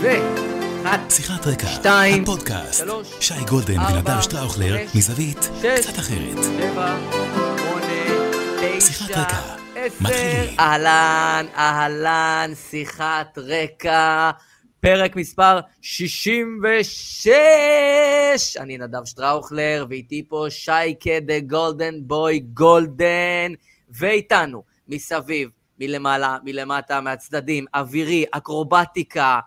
ו... אחת, שיחת רקע, שתיים, הפודקאסט, שלוש, שי גולדן ונדב שטראוכלר, מזווית שש, קצת אחרת. שבע, שמונה, שיחת רקע. מתחילים. אהלן, אהלן, שיחת רקע, פרק מספר 66. אני נדב שטראוכלר, ואיתי פה שייקה the golden boy גולדן, ואיתנו, מסביב, מלמעלה, מלמטה, מהצדדים, אווירי, אקרובטיקה,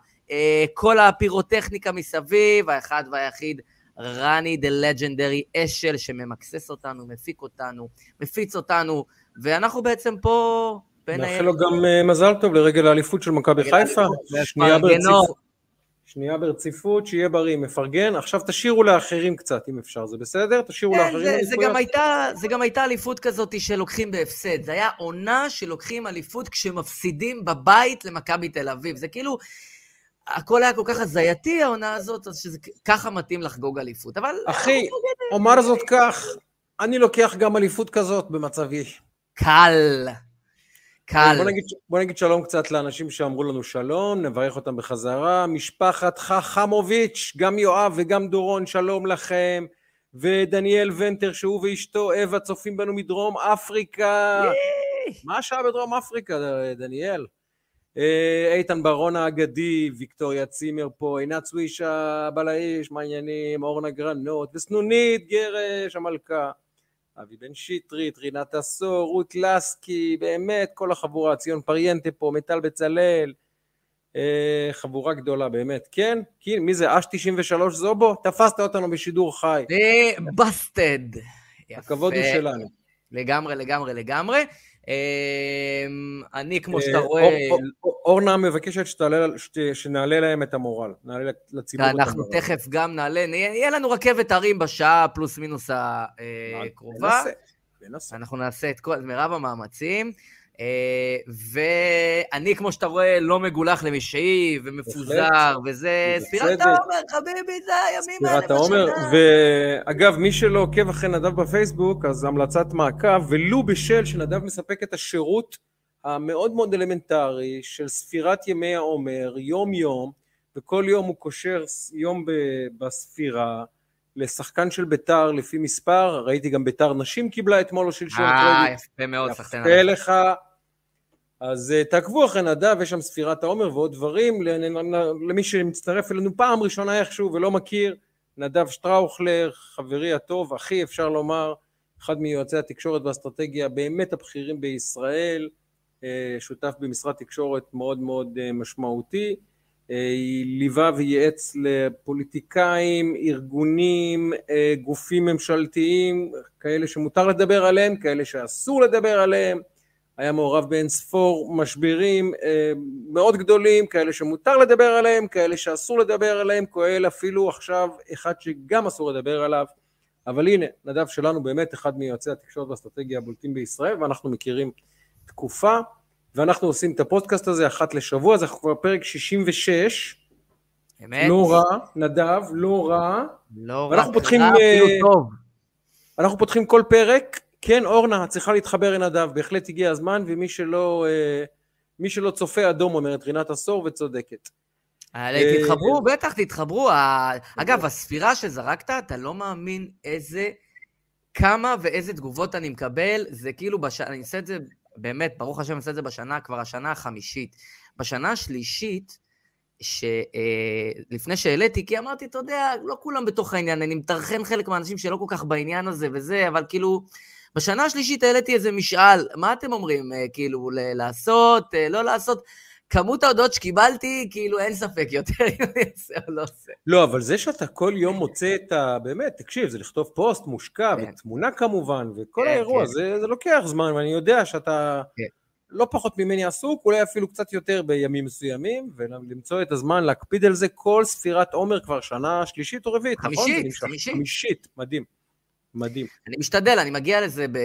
כל הפירוטכניקה מסביב, האחד והיחיד, רני דה לג'נדרי אשל, שממקסס אותנו, מפיק אותנו, מפיץ אותנו, ואנחנו בעצם פה בין נאחל לו גם אה, מזל טוב לרגל האליפות של מכבי חיפה, שנייה. ברציפות, שנייה ברציפות, שיהיה בריא, מפרגן. עכשיו תשאירו לאחרים קצת, אם אפשר, זה בסדר? תשאירו כן, לאחרים זה, זה. גם הייתה, זה גם הייתה אליפות כזאת שלוקחים בהפסד. זה היה עונה שלוקחים אליפות כשמפסידים בבית למכבי תל אביב. זה כאילו, הכל היה כל כך הזייתי העונה הזאת, אז שזה ככה מתאים לחגוג אליפות. אבל... אחי, אומר זאת כך, אני לוקח גם אליפות כזאת במצבי. קל. קל. בוא נגיד, בוא נגיד שלום קצת לאנשים שאמרו לנו שלום, נברך אותם בחזרה. משפחת חכמוביץ', גם יואב וגם דורון, שלום לכם. ודניאל ונטר, שהוא ואשתו אווה צופים בנו מדרום אפריקה. מה השעה בדרום אפריקה, דניאל? אה, איתן ברון האגדי, ויקטוריה צימר פה, עינת סווישה, בלעיש, מה העניינים? אורנה גרנות, וסנונית גרש, המלכה. אבי בן שטרית, רינת עשור, רות לסקי, באמת כל החבורה, ציון פריאנטה פה, מיטל בצלאל, אה, חבורה גדולה באמת. כן? כן, מי זה? אש 93 זובו? תפסת אותנו בשידור חי. בסטד. הכבוד הוא שלנו. לגמרי, לגמרי, לגמרי. אמ, אני, כמו שאתה אה, רואה... אור- אור- אורנה מבקשת שנעלה להם את המורל, נעלה לציבור את אנחנו המורל. תכף גם נעלה, יהיה לנו רכבת הרים בשעה פלוס מינוס הקרובה. ננסה, ננסה. אנחנו נעשה את כל, את מירב המאמצים. אה, ואני, כמו שאתה רואה, לא מגולח למשעי ומפוזר, וזה. ספירת העומר, חביבי, זה הימים האלה ספירת העומר. ואגב, מי שלא עוקב אחרי נדב בפייסבוק, אז המלצת מעקב, ולו בשל שנדב מספק את השירות המאוד מאוד אלמנטרי של ספירת ימי העומר, יום יום, וכל יום הוא קושר יום בספירה לשחקן של ביתר לפי מספר, ראיתי גם ביתר נשים קיבלה אתמול או שלשום אה. יפה מאוד, סחטיין יפה לך. אז אה, תעקבו אחרי נדב, יש שם ספירת העומר ועוד דברים. למי שמצטרף אלינו פעם ראשונה איכשהו ולא מכיר, נדב שטראוכלר, חברי הטוב, אחי אפשר לומר, אחד מיועצי התקשורת והאסטרטגיה באמת הבכירים בישראל, אה, שותף במשרד תקשורת מאוד מאוד אה, משמעותי. ליווה וייעץ לפוליטיקאים, ארגונים, גופים ממשלתיים, כאלה שמותר לדבר עליהם, כאלה שאסור לדבר עליהם. היה מעורב באין ספור משברים אה, מאוד גדולים, כאלה שמותר לדבר עליהם, כאלה שאסור לדבר עליהם, כולל אפילו עכשיו אחד שגם אסור לדבר עליו. אבל הנה, נדב שלנו באמת אחד מיועצי התקשורת והאסטרטגיה הבולטים בישראל, ואנחנו מכירים תקופה, ואנחנו עושים את הפודקאסט הזה אחת לשבוע, זה כבר פרק 66, אמת? לא רע, נדב, לא רע. לא ואנחנו רק פותחים, רע, אפילו אה, טוב. אנחנו פותחים כל פרק, כן אורנה, את צריכה להתחבר עם נדב, בהחלט הגיע הזמן, ומי שלא, אה, מי שלא צופה אדום אומרת רינת עשור וצודקת. אה, אה, תתחברו, בטח, תתחברו. אגב, הספירה שזרקת, אתה לא מאמין איזה, כמה ואיזה תגובות אני מקבל. זה כאילו, בש... אני עושה את זה, באמת, ברוך השם, אני עושה את זה בשנה, כבר השנה החמישית. בשנה השלישית, שלפני שהעליתי, כי אמרתי, אתה יודע, לא כולם בתוך העניין, אני מטרחן חלק מהאנשים שלא כל כך בעניין הזה וזה, אבל כאילו, בשנה השלישית העליתי איזה משאל, מה אתם אומרים, אה, כאילו, לעשות, אה, לא לעשות? כמות ההודעות שקיבלתי, כאילו, אין ספק יותר אם אני אעשה או לא עושה. לא, אבל זה שאתה כל יום מוצא את ה... באמת, תקשיב, זה לכתוב פוסט מושקע, כן. ותמונה כמובן, וכל כן, האירוע, כן. זה, זה לוקח זמן, ואני יודע שאתה כן. לא פחות ממני עסוק, אולי אפילו קצת יותר בימים מסוימים, ולמצוא את הזמן להקפיד על זה כל ספירת עומר כבר שנה שלישית או רביעית, נכון? חמישית. חמישית. חמישית, מדהים. מדהים. אני משתדל, אני מגיע לזה, ב...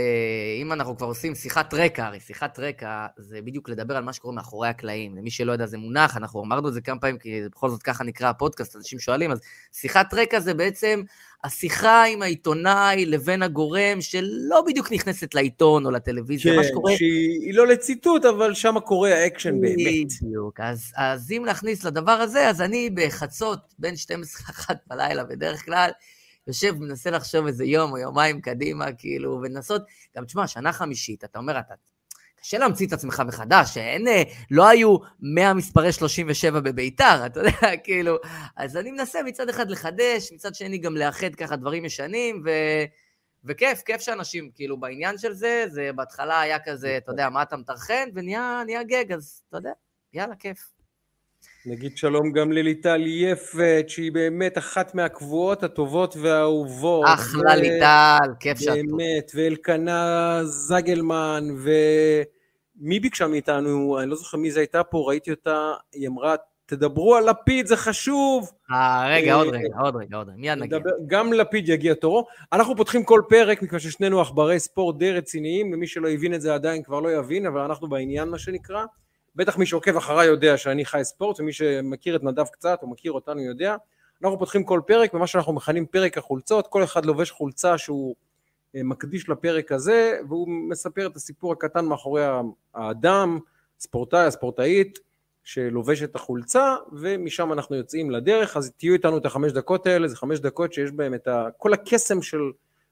אם אנחנו כבר עושים שיחת רקע, הרי שיחת רקע זה בדיוק לדבר על מה שקורה מאחורי הקלעים. למי שלא יודע, זה מונח, אנחנו אמרנו את זה כמה פעמים, כי בכל זאת ככה נקרא הפודקאסט, אנשים שואלים, אז שיחת רקע זה בעצם השיחה עם העיתונאי לבין הגורם שלא בדיוק נכנסת לעיתון או לטלוויזיה, כן, מה שקורה... שהיא לא לציטוט, אבל שם קורה האקשן באמת. בדיוק. אז, אז אם להכניס לדבר הזה, אז אני בחצות, בין 12-1 בלילה בדרך כלל, יושב, מנסה לחשוב איזה יום או יומיים קדימה, כאילו, ולנסות, גם תשמע, שנה חמישית, אתה אומר, אתה, קשה להמציא את עצמך מחדש, שאין, אה, לא היו 100 מספרי 37 בביתר, אתה יודע, כאילו, אז אני מנסה מצד אחד לחדש, מצד שני גם לאחד ככה דברים ישנים, ו... וכיף, כיף שאנשים כאילו בעניין של זה, זה בהתחלה היה כזה, אתה יודע, מה אתה מטרחן, ונהיה גג, אז אתה יודע, יאללה, כיף. נגיד שלום גם לליטל יפת, שהיא באמת אחת מהקבועות הטובות והאהובות. אחלה ו... ליטל, כיף שאת פה. באמת, ואלקנה זגלמן, ומי ביקשה מאיתנו, אני לא זוכר מי זה הייתה פה, ראיתי אותה, היא אמרה, תדברו על לפיד, זה חשוב. אה, רגע, עוד רגע, עוד רגע, עוד רגע, מיד נגיע. גם לפיד יגיע תורו. אנחנו פותחים כל פרק, מכיוון ששנינו עכברי ספורט די רציניים, ומי שלא הבין את זה עדיין כבר לא יבין, אבל אנחנו בעניין, מה שנקרא. בטח מי שעוקב אחריי יודע שאני חי ספורט, ומי שמכיר את נדב קצת, או מכיר אותנו יודע. אנחנו פותחים כל פרק במה שאנחנו מכנים פרק החולצות, כל אחד לובש חולצה שהוא אה, מקדיש לפרק הזה, והוא מספר את הסיפור הקטן מאחורי האדם, ספורטאי, הספורטאית, שלובש את החולצה, ומשם אנחנו יוצאים לדרך, אז תהיו איתנו את החמש דקות האלה, זה חמש דקות שיש בהם את כל הקסם של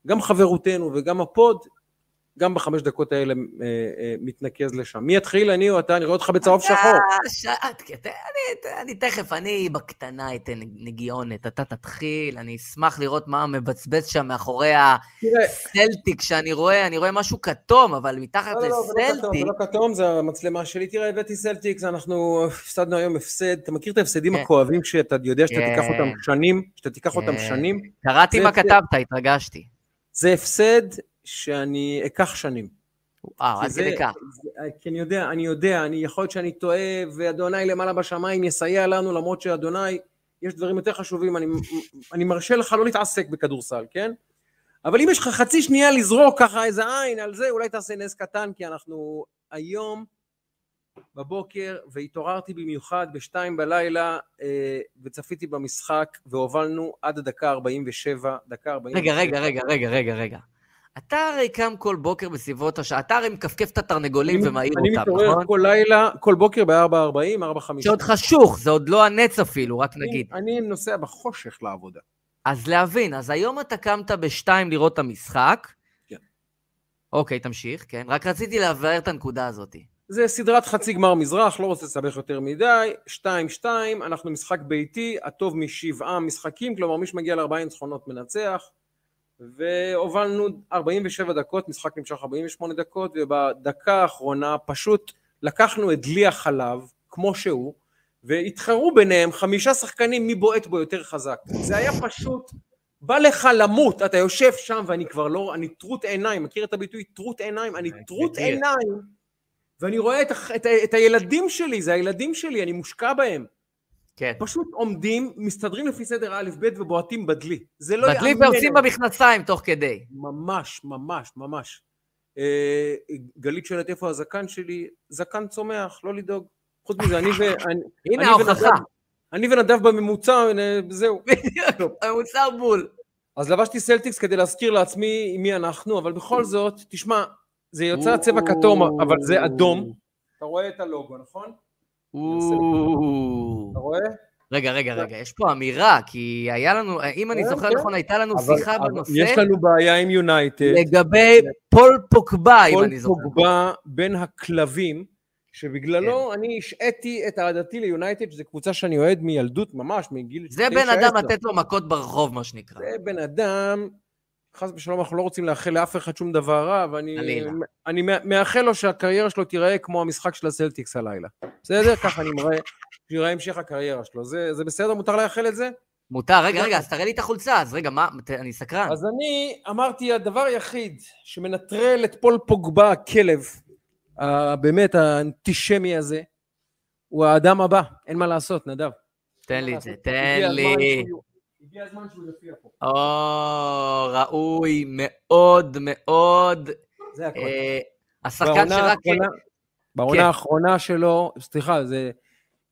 גם חברותנו וגם הפוד, גם בחמש דקות האלה אה, אה, מתנקז לשם. מי יתחיל, אני או אתה? אני רואה אותך בצהוב שחור. אני תכף, אני בקטנה אתן נגיונת, אתה תתחיל, אני אשמח לראות מה מבצבץ שם מאחורי הסלטיק שאני רואה, אני רואה משהו כתום, אבל מתחת לסלטיק... לא, לא, זה לא כתום, זה המצלמה שלי. תראה, הבאתי סלטיק, אנחנו הפסדנו היום הפסד. אתה מכיר את ההפסדים הכואבים שאתה יודע שאתה תיקח אותם שנים? שאתה תיקח אותם שנים? קראתי מה כתבת, התרגשתי. זה הפסד שאני אקח שנים. וואו, עד כדי כך. כי אני יודע, אני יודע, אני יכול להיות שאני טועה, ואדוני למעלה בשמיים יסייע לנו, למרות שאדוני, יש דברים יותר חשובים, אני, אני מרשה לך לא להתעסק בכדורסל, כן? אבל אם יש לך חצי שנייה לזרוק ככה איזה עין על זה, אולי תעשה נס קטן, כי אנחנו היום בבוקר, והתעוררתי במיוחד בשתיים בלילה, אה, וצפיתי במשחק, והובלנו עד הדקה 47, דקה 47. רגע, רגע, רגע, רגע, רגע, רגע. אתה הרי קם כל בוקר בסביבות השעה, אתה הרי מכפכף את התרנגולים ומעיר אותם, נכון? אני מתעורר כל לילה, כל בוקר ב-4.40, 4.50. שעוד חשוך, זה עוד לא הנץ אפילו, רק נגיד. אני נוסע בחושך לעבודה. אז להבין, אז היום אתה קמת בשתיים לראות את המשחק. כן. אוקיי, תמשיך, כן. רק רציתי להבהר את הנקודה הזאת. זה סדרת חצי גמר מזרח, לא רוצה לסבך יותר מדי, 2-2, אנחנו משחק ביתי, הטוב משבעה משחקים, כלומר מי שמגיע ל-40 ניצחונות מנצח. והובלנו 47 דקות, משחק נמשך 48 דקות, ובדקה האחרונה פשוט לקחנו את דלי החלב, כמו שהוא, והתחרו ביניהם חמישה שחקנים מי בועט בו יותר חזק. זה היה פשוט, בא לך למות, אתה יושב שם ואני כבר לא, אני טרוט עיניים, מכיר את הביטוי טרוט עיניים? אני טרוט עיניים, ואני רואה את, את, את הילדים שלי, זה הילדים שלי, אני מושקע בהם. כן. פשוט עומדים, מסתדרים לפי סדר א' ב' ובועטים בדלי. זה לא יאמן. בדלי ועושים במכנסיים תוך כדי. ממש, ממש, ממש. אה, גלית שואלת איפה הזקן שלי, זקן צומח, לא לדאוג. חוץ מזה, אני ו... הנה ההוכחה. אני ונדב בממוצע, זהו. בדיוק, הממוצע בול. אז לבשתי סלטיקס כדי להזכיר לעצמי מי אנחנו, אבל בכל זאת, תשמע, זה יוצא צבע כתום, אבל זה אדום. אתה רואה את הלוגו, נכון? אתה רואה? רגע, רגע, רגע, יש פה אמירה, כי היה לנו, אם אני זוכר נכון, הייתה לנו שיחה בנושא... יש לנו בעיה עם יונייטד. לגבי פול פוקבה, אם אני זוכר. פול פוקבה בין הכלבים, שבגללו כן. אני השעיתי את אהדתי ליונייטד, שזו קבוצה שאני אוהד מילדות ממש, מגיל... זה בן אדם לתת לו מכות ברחוב, מה שנקרא. זה בן אדם חס ושלום אנחנו לא רוצים לאחל לאף אחד שום דבר רע, ואני אני מאחל לו שהקריירה שלו תיראה כמו המשחק של הסלטיקס הלילה. בסדר? ככה אני מראה, שיראה המשך הקריירה שלו. זה, זה בסדר? מותר לאחל את זה? מותר, רגע, רגע, אז תראה לי את החולצה, אז רגע, מה, אני סקרן. אז אני אמרתי, הדבר היחיד שמנטרל את פול פוגבה, הכלב, באמת האנטישמי הזה, הוא האדם הבא, אין מה לעשות, נדב. תן לי את זה, תן לי. הגיע הזמן שהוא יופיע פה. או, ראוי מאוד מאוד. זה הכל. אה, השחקן שרק... האחרונה- בעונה כן. האחרונה שלו, סליחה, זה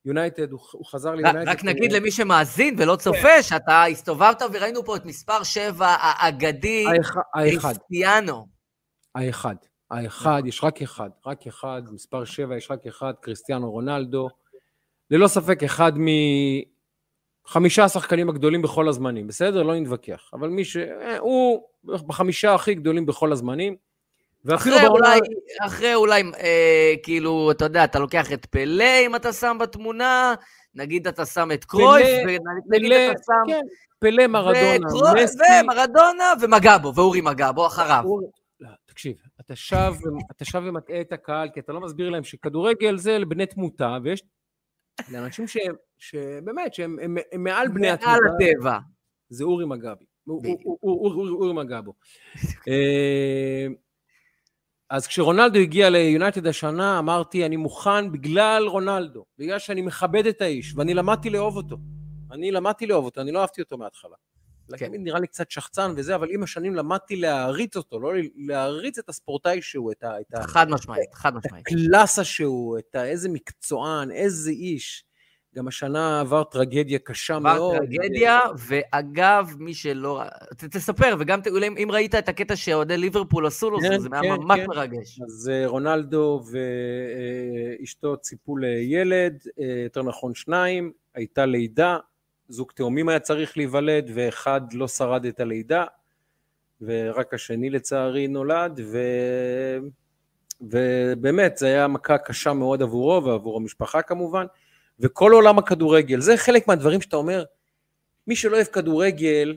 יונייטד, הוא חזר ליונייטד. רק נגיד למי שמאזין ולא צופה, שאתה הסתובבת וראינו פה את מספר 7 האגדי, קריסטיאנו. האחד, האחד, יש רק אחד, רק אחד, מספר שבע יש רק אחד, קריסטיאנו רונלדו. ללא ספק אחד מחמישה השחקנים הגדולים בכל הזמנים, בסדר? לא נתווכח. אבל מי ש... אה, הוא בחמישה הכי גדולים בכל הזמנים. ואפילו אחרי בעונה... אולי, אחרי אולי, אה, כאילו, אתה יודע, אתה לוקח את פלא אם אתה שם בתמונה, נגיד אתה שם את קרויף, ונגיד אתה שם... כן, פלא מרדונה, מסי. ומרדונה ומגבו, ואורי מגבו אחריו. הוא- לא, תקשיב, אתה שב, אתה שב ומטעה את הקהל, כי אתה לא מסביר להם שכדורגל זה לבני תמותה, ויש לאנשים שהם, שבאמת, שהם הם, הם מעל בני הטבע. זה אורי מגבי. אורי מגבו. אה, אז כשרונלדו הגיע ליונייטד השנה, אמרתי, אני מוכן בגלל רונלדו, בגלל שאני מכבד את האיש, ואני למדתי לאהוב אותו. אני למדתי לאהוב אותו, אני לא אהבתי אותו מההתחלה. כן. תמיד נראה לי קצת שחצן וזה, אבל עם השנים למדתי להעריץ אותו, לא להעריץ את הספורטאי שהוא, את, ה, את, ה, חד משמעית, חד את משמעית. הקלאסה שהוא, את ה, איזה מקצוען, איזה איש. גם השנה עבר טרגדיה קשה עבר מאוד. טרגדיה, ואגב, מי שלא... ת- תספר, וגם אולי אם ראית את הקטע שאוהדי ליברפול עשו לו, כן, זה היה כן, ממש כן. מרגש. אז אה, רונלדו ואשתו ציפו לילד, אה, יותר נכון שניים, הייתה לידה, זוג תאומים היה צריך להיוולד, ואחד לא שרד את הלידה, ורק השני לצערי נולד, ו... ובאמת, זו הייתה מכה קשה מאוד עבורו, ועבור המשפחה כמובן, וכל עולם הכדורגל, זה חלק מהדברים שאתה אומר, מי שלא אוהב כדורגל,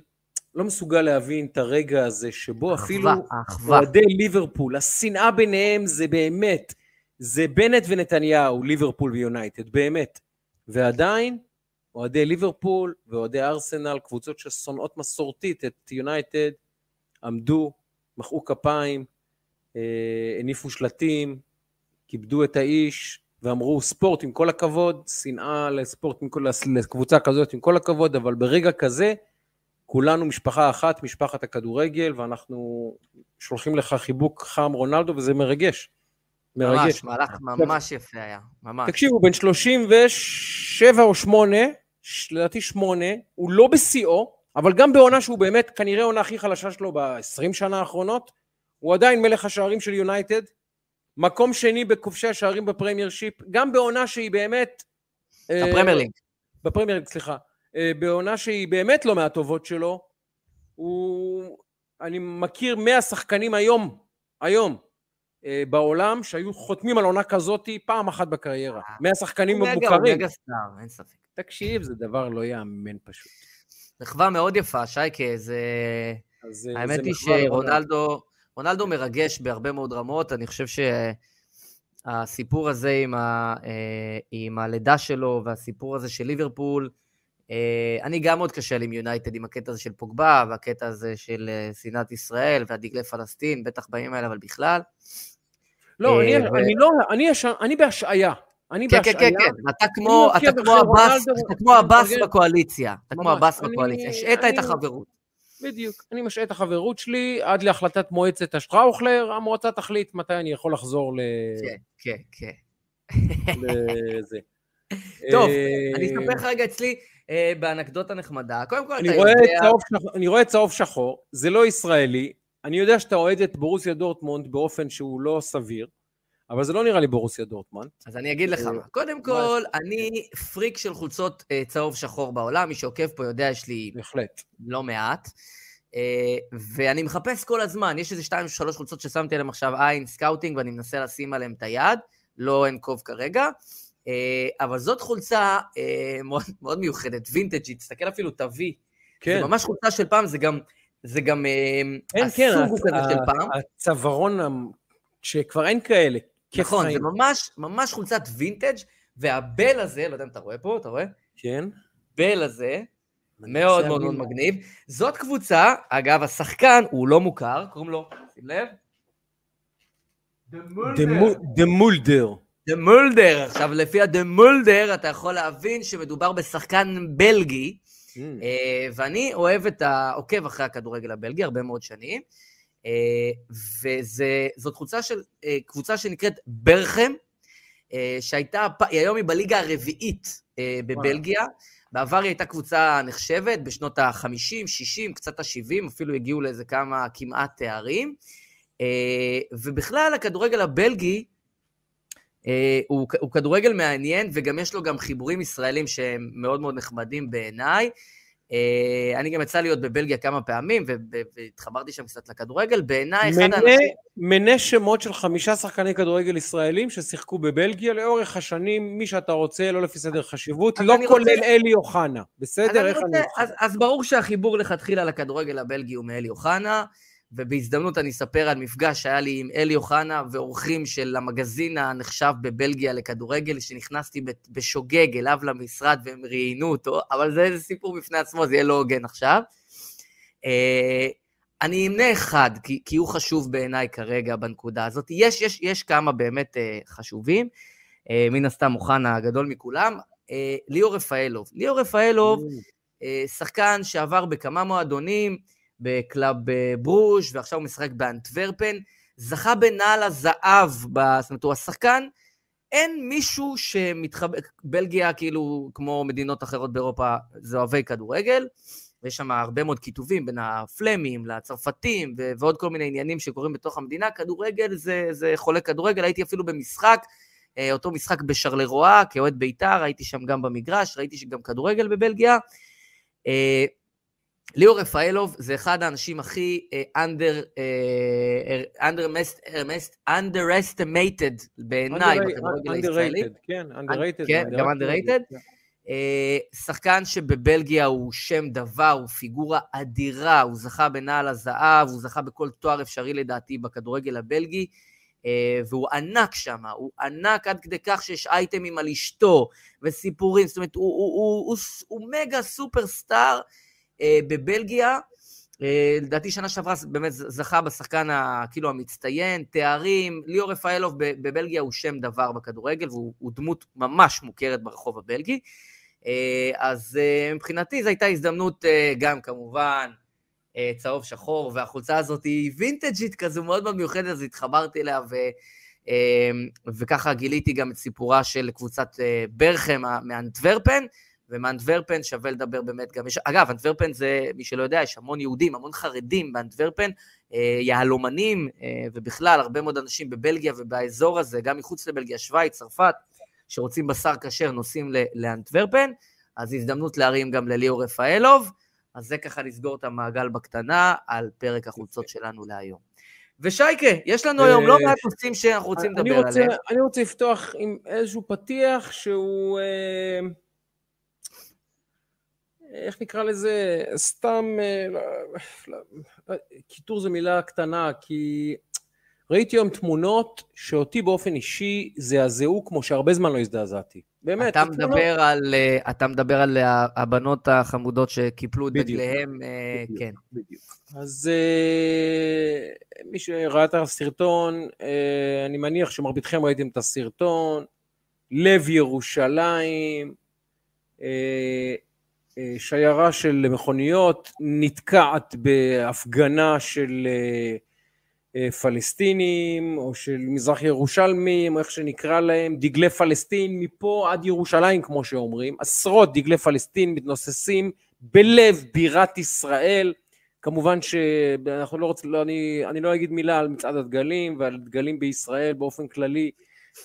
לא מסוגל להבין את הרגע הזה, שבו אפילו... אחווה, האחווה. אוהדי ליברפול, השנאה ביניהם זה באמת, זה בנט ונתניהו, ליברפול ויונייטד, באמת. ועדיין, אוהדי ליברפול ואוהדי ארסנל, קבוצות ששונאות מסורתית את יונייטד, עמדו, מחאו כפיים, אה, הניפו שלטים, כיבדו את האיש, ואמרו ספורט עם כל הכבוד, שנאה לספורט, כל, לקבוצה כזאת עם כל הכבוד, אבל ברגע כזה, כולנו משפחה אחת, משפחת הכדורגל, ואנחנו שולחים לך חיבוק חם רונלדו, וזה מרגש. מרגש. ממש, מהלך ממש יפה היה, ממש. תקשיב, הוא בן 37 או 8, לדעתי 8, הוא לא בשיאו, אבל גם בעונה שהוא באמת כנראה העונה הכי חלשה שלו ב-20 שנה האחרונות, הוא עדיין מלך השערים של יונייטד, מקום שני בכובשי השערים בפרמייר שיפ, גם בעונה שהיא באמת... אה, הפרמייר ליג. בפרמייר ליג, סליחה. אה, בעונה שהיא באמת לא מהטובות שלו, הוא... אני מכיר 100 שחקנים היום, היום, אה, בעולם, שהיו חותמים על עונה כזאת פעם אחת בקריירה. 100 שחקנים מגה, הוא מוכרים. מגה סטאר, אין ספק. תקשיב, זה דבר לא ייאמן פשוט. מחווה מאוד יפה, שייקה, זה... אז, אה, האמת זה היא לרונלדו. שרונלדו, רונלדו מרגש בהרבה מאוד רמות, אני חושב שהסיפור הזה עם, ה, אה, עם הלידה שלו והסיפור הזה של ליברפול, אה, אני גם מאוד קשה לי עם יונייטד, עם הקטע הזה של פוגבה והקטע הזה של שנאת ישראל והדגלי פלסטין, בטח בימים האלה, אבל בכלל. לא, אני, אני לא, אני, אני בהשעיה. אני כן, כן, בהשעיה. כן, כן, אתה כמו, אתה כמו כמו. בקואליציה, אתה כמו אני- בקואליציה, השעית את החברות. בדיוק. אני משעה את החברות שלי עד להחלטת מועצת השטראוכלר, המועצה תחליט מתי אני יכול לחזור ל... כן, כן, כן. לזה. טוב, אה, אני אספר לך רגע אצלי אה, באנקדוטה נחמדה. קודם כל, אתה יודע... אני רואה צהוב שחור, זה לא ישראלי, אני יודע שאתה אוהד את בורוסיה דורטמונד באופן שהוא לא סביר, אבל זה לא נראה לי בורוסיה דורטמונד. אז אני אגיד לך אה, מה. קודם כל, אני פריק של חולצות אה, צהוב שחור בעולם, מי שעוקב פה יודע, יש לי בהחלט. לא מעט. אה, ואני מחפש כל הזמן, יש איזה שתיים, שלוש חולצות ששמתי עליהן עכשיו עין, scouting, ואני מנסה לשים עליהן את היד, לא אנקוב כרגע. אבל זאת חולצה מאוד, מאוד מיוחדת, וינטג'ית, תסתכל אפילו תביא. כן, זה ממש חולצה של פעם, זה גם, זה גם אה, כן, כן, הסוג הוא כזה ה- של פעם. הצווארון, שכבר אין כאלה. נכון. זה ממש, ממש חולצת וינטג', והבל הזה, לא יודע אם אתה רואה פה, אתה רואה? כן. בל הזה, מאוד מאוד מאוד. מגניב. זאת קבוצה, אגב, השחקן הוא לא מוכר, קוראים לו, שים לב, דה מולדר. דה מולדר. עכשיו, לפי הדה מולדר, אתה יכול להבין שמדובר בשחקן בלגי, Mm. ואני אוהב את ה... עוקב אחרי הכדורגל הבלגי הרבה מאוד שנים, וזאת קבוצה, של, קבוצה שנקראת ברכם, שהייתה, היום היא בליגה הרביעית בבלגיה. בעבר היא הייתה קבוצה נחשבת, בשנות ה-50, 60, קצת ה-70, אפילו הגיעו לאיזה כמה כמעט תארים. ובכלל, הכדורגל הבלגי, אה, הוא, הוא כדורגל מעניין, וגם יש לו גם חיבורים ישראלים שהם מאוד מאוד נחמדים בעיניי. אה, אני גם יצא להיות בבלגיה כמה פעמים, והתחברתי שם קצת לכדורגל. בעיניי, אחד האנשים... מנה שמות של חמישה שחקני כדורגל ישראלים ששיחקו בבלגיה לאורך השנים, מי שאתה רוצה, לא לפי סדר חשיבות, לא כולל רוצה... אלי אוחנה. בסדר? איך אני... אז, אז ברור שהחיבור לכתחילה לכדורגל הבלגי הוא מאלי אוחנה. ובהזדמנות אני אספר על מפגש שהיה לי עם אלי אוחנה ואורחים של המגזין הנחשב בבלגיה לכדורגל, שנכנסתי בשוגג אליו למשרד והם ראיינו אותו, אבל זה איזה סיפור בפני עצמו, זה יהיה לא הוגן עכשיו. אה, אני אמנה אחד, כי, כי הוא חשוב בעיניי כרגע בנקודה הזאת. יש, יש, יש כמה באמת אה, חשובים, אה, מן הסתם אוחנה הגדול מכולם. ליאור רפאלוב. ליאור רפאלוב, שחקן שעבר בכמה מועדונים, בקלאב ברוז' ועכשיו הוא משחק באנטוורפן, זכה בנעל הזהב, זאת אומרת, הוא השחקן, אין מישהו שמתחבא, בלגיה, כאילו, כמו מדינות אחרות באירופה, זה אוהבי כדורגל, ויש שם הרבה מאוד כיתובים בין הפלמים לצרפתים ו- ועוד כל מיני עניינים שקורים בתוך המדינה. כדורגל זה, זה חולה כדורגל, הייתי אפילו במשחק, אה, אותו משחק בשרלרואה, כאוהד בית"ר, הייתי שם גם במגרש, ראיתי שגם כדורגל בבלגיה. אה, ליאור רפאלוב זה אחד האנשים הכי under, uh, under, underestimated בעיניי בכדורגל הישראלי. כן, underrated. כן, גם underrated. Uh, שחקן שבבלגיה הוא שם דבר, הוא פיגורה אדירה, הוא זכה בנעל הזהב, הוא זכה בכל תואר אפשרי לדעתי בכדורגל הבלגי, והוא ענק שם, הוא ענק עד כדי כך שיש אייטמים על אשתו וסיפורים, זאת אומרת, הוא, הוא, הוא, הוא, הוא, הוא מגה סופר סטאר. אה, בבלגיה, אה, לדעתי שנה שעברה באמת זכה בשחקן כאילו המצטיין, תארים, ליאור רפאלוב בבלגיה הוא שם דבר בכדורגל והוא דמות ממש מוכרת ברחוב הבלגי. אה, אז מבחינתי זו הייתה הזדמנות גם כמובן צהוב שחור, והחולצה הזאת היא וינטג'ית כזו מאוד מאוד מיוחדת, אז התחברתי אליה ו... וככה גיליתי גם את סיפורה של קבוצת ברכם מאנטוורפן, ומאנטוורפן שווה לדבר באמת גם, יש, אגב, אנטוורפן זה, מי שלא יודע, יש המון יהודים, המון חרדים באנטוורפן, אה, יהלומנים, אה, ובכלל, הרבה מאוד אנשים בבלגיה ובאזור הזה, גם מחוץ לבלגיה, שווייץ, צרפת, שרוצים בשר כשר, נוסעים לאנטוורפן, אז הזדמנות להרים גם לליאור רפאלוב, אז זה ככה לסגור את המעגל בקטנה על פרק החולצות שלנו להיום. ושייקה, יש לנו היום לא מעט נושאים שאנחנו רוצים לדבר עליהם. אני רוצה לפתוח עם איזשהו פתיח שהוא... אה, איך נקרא לזה, סתם, אה, לא, לא, לא, קיטור זו מילה קטנה, כי ראיתי היום תמונות שאותי באופן אישי זעזעו כמו שהרבה זמן לא הזדעזעתי. באמת. אתה מדבר, על, אה, אתה מדבר על הבנות החמודות שקיפלו את דגליהם, אה, כן. בדיוק. אז מי שראה את הסרטון, אני מניח שמרביתכם ראיתם את הסרטון, לב ירושלים, אה, שיירה של מכוניות נתקעת בהפגנה של אה, אה, פלסטינים או של מזרח ירושלמים, איך שנקרא להם, דגלי פלסטין מפה עד ירושלים כמו שאומרים, עשרות דגלי פלסטין מתנוססים בלב בירת ישראל, כמובן שאנחנו לא רוצים, לא, אני, אני לא אגיד מילה על מצעד הדגלים ועל דגלים בישראל באופן כללי,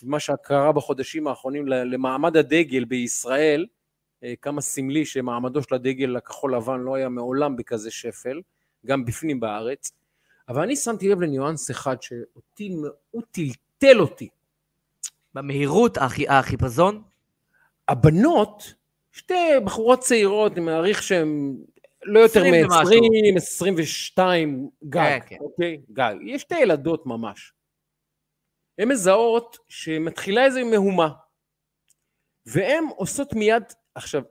מה שקרה בחודשים האחרונים למעמד הדגל בישראל, אה, כמה סמלי שמעמדו של הדגל הכחול לבן לא היה מעולם בכזה שפל, גם בפנים בארץ, אבל אני שמתי לב לניואנס אחד שאותי מאוד טלטל אותי. במהירות, החיפזון? הבנות, שתי בחורות צעירות, אני מעריך שהן לא יותר מ-20, 22 גג, כן, כן. אוקיי? גג. יש שתי ילדות ממש. הן מזהות שמתחילה איזו מהומה, והן עושות מיד עכשיו,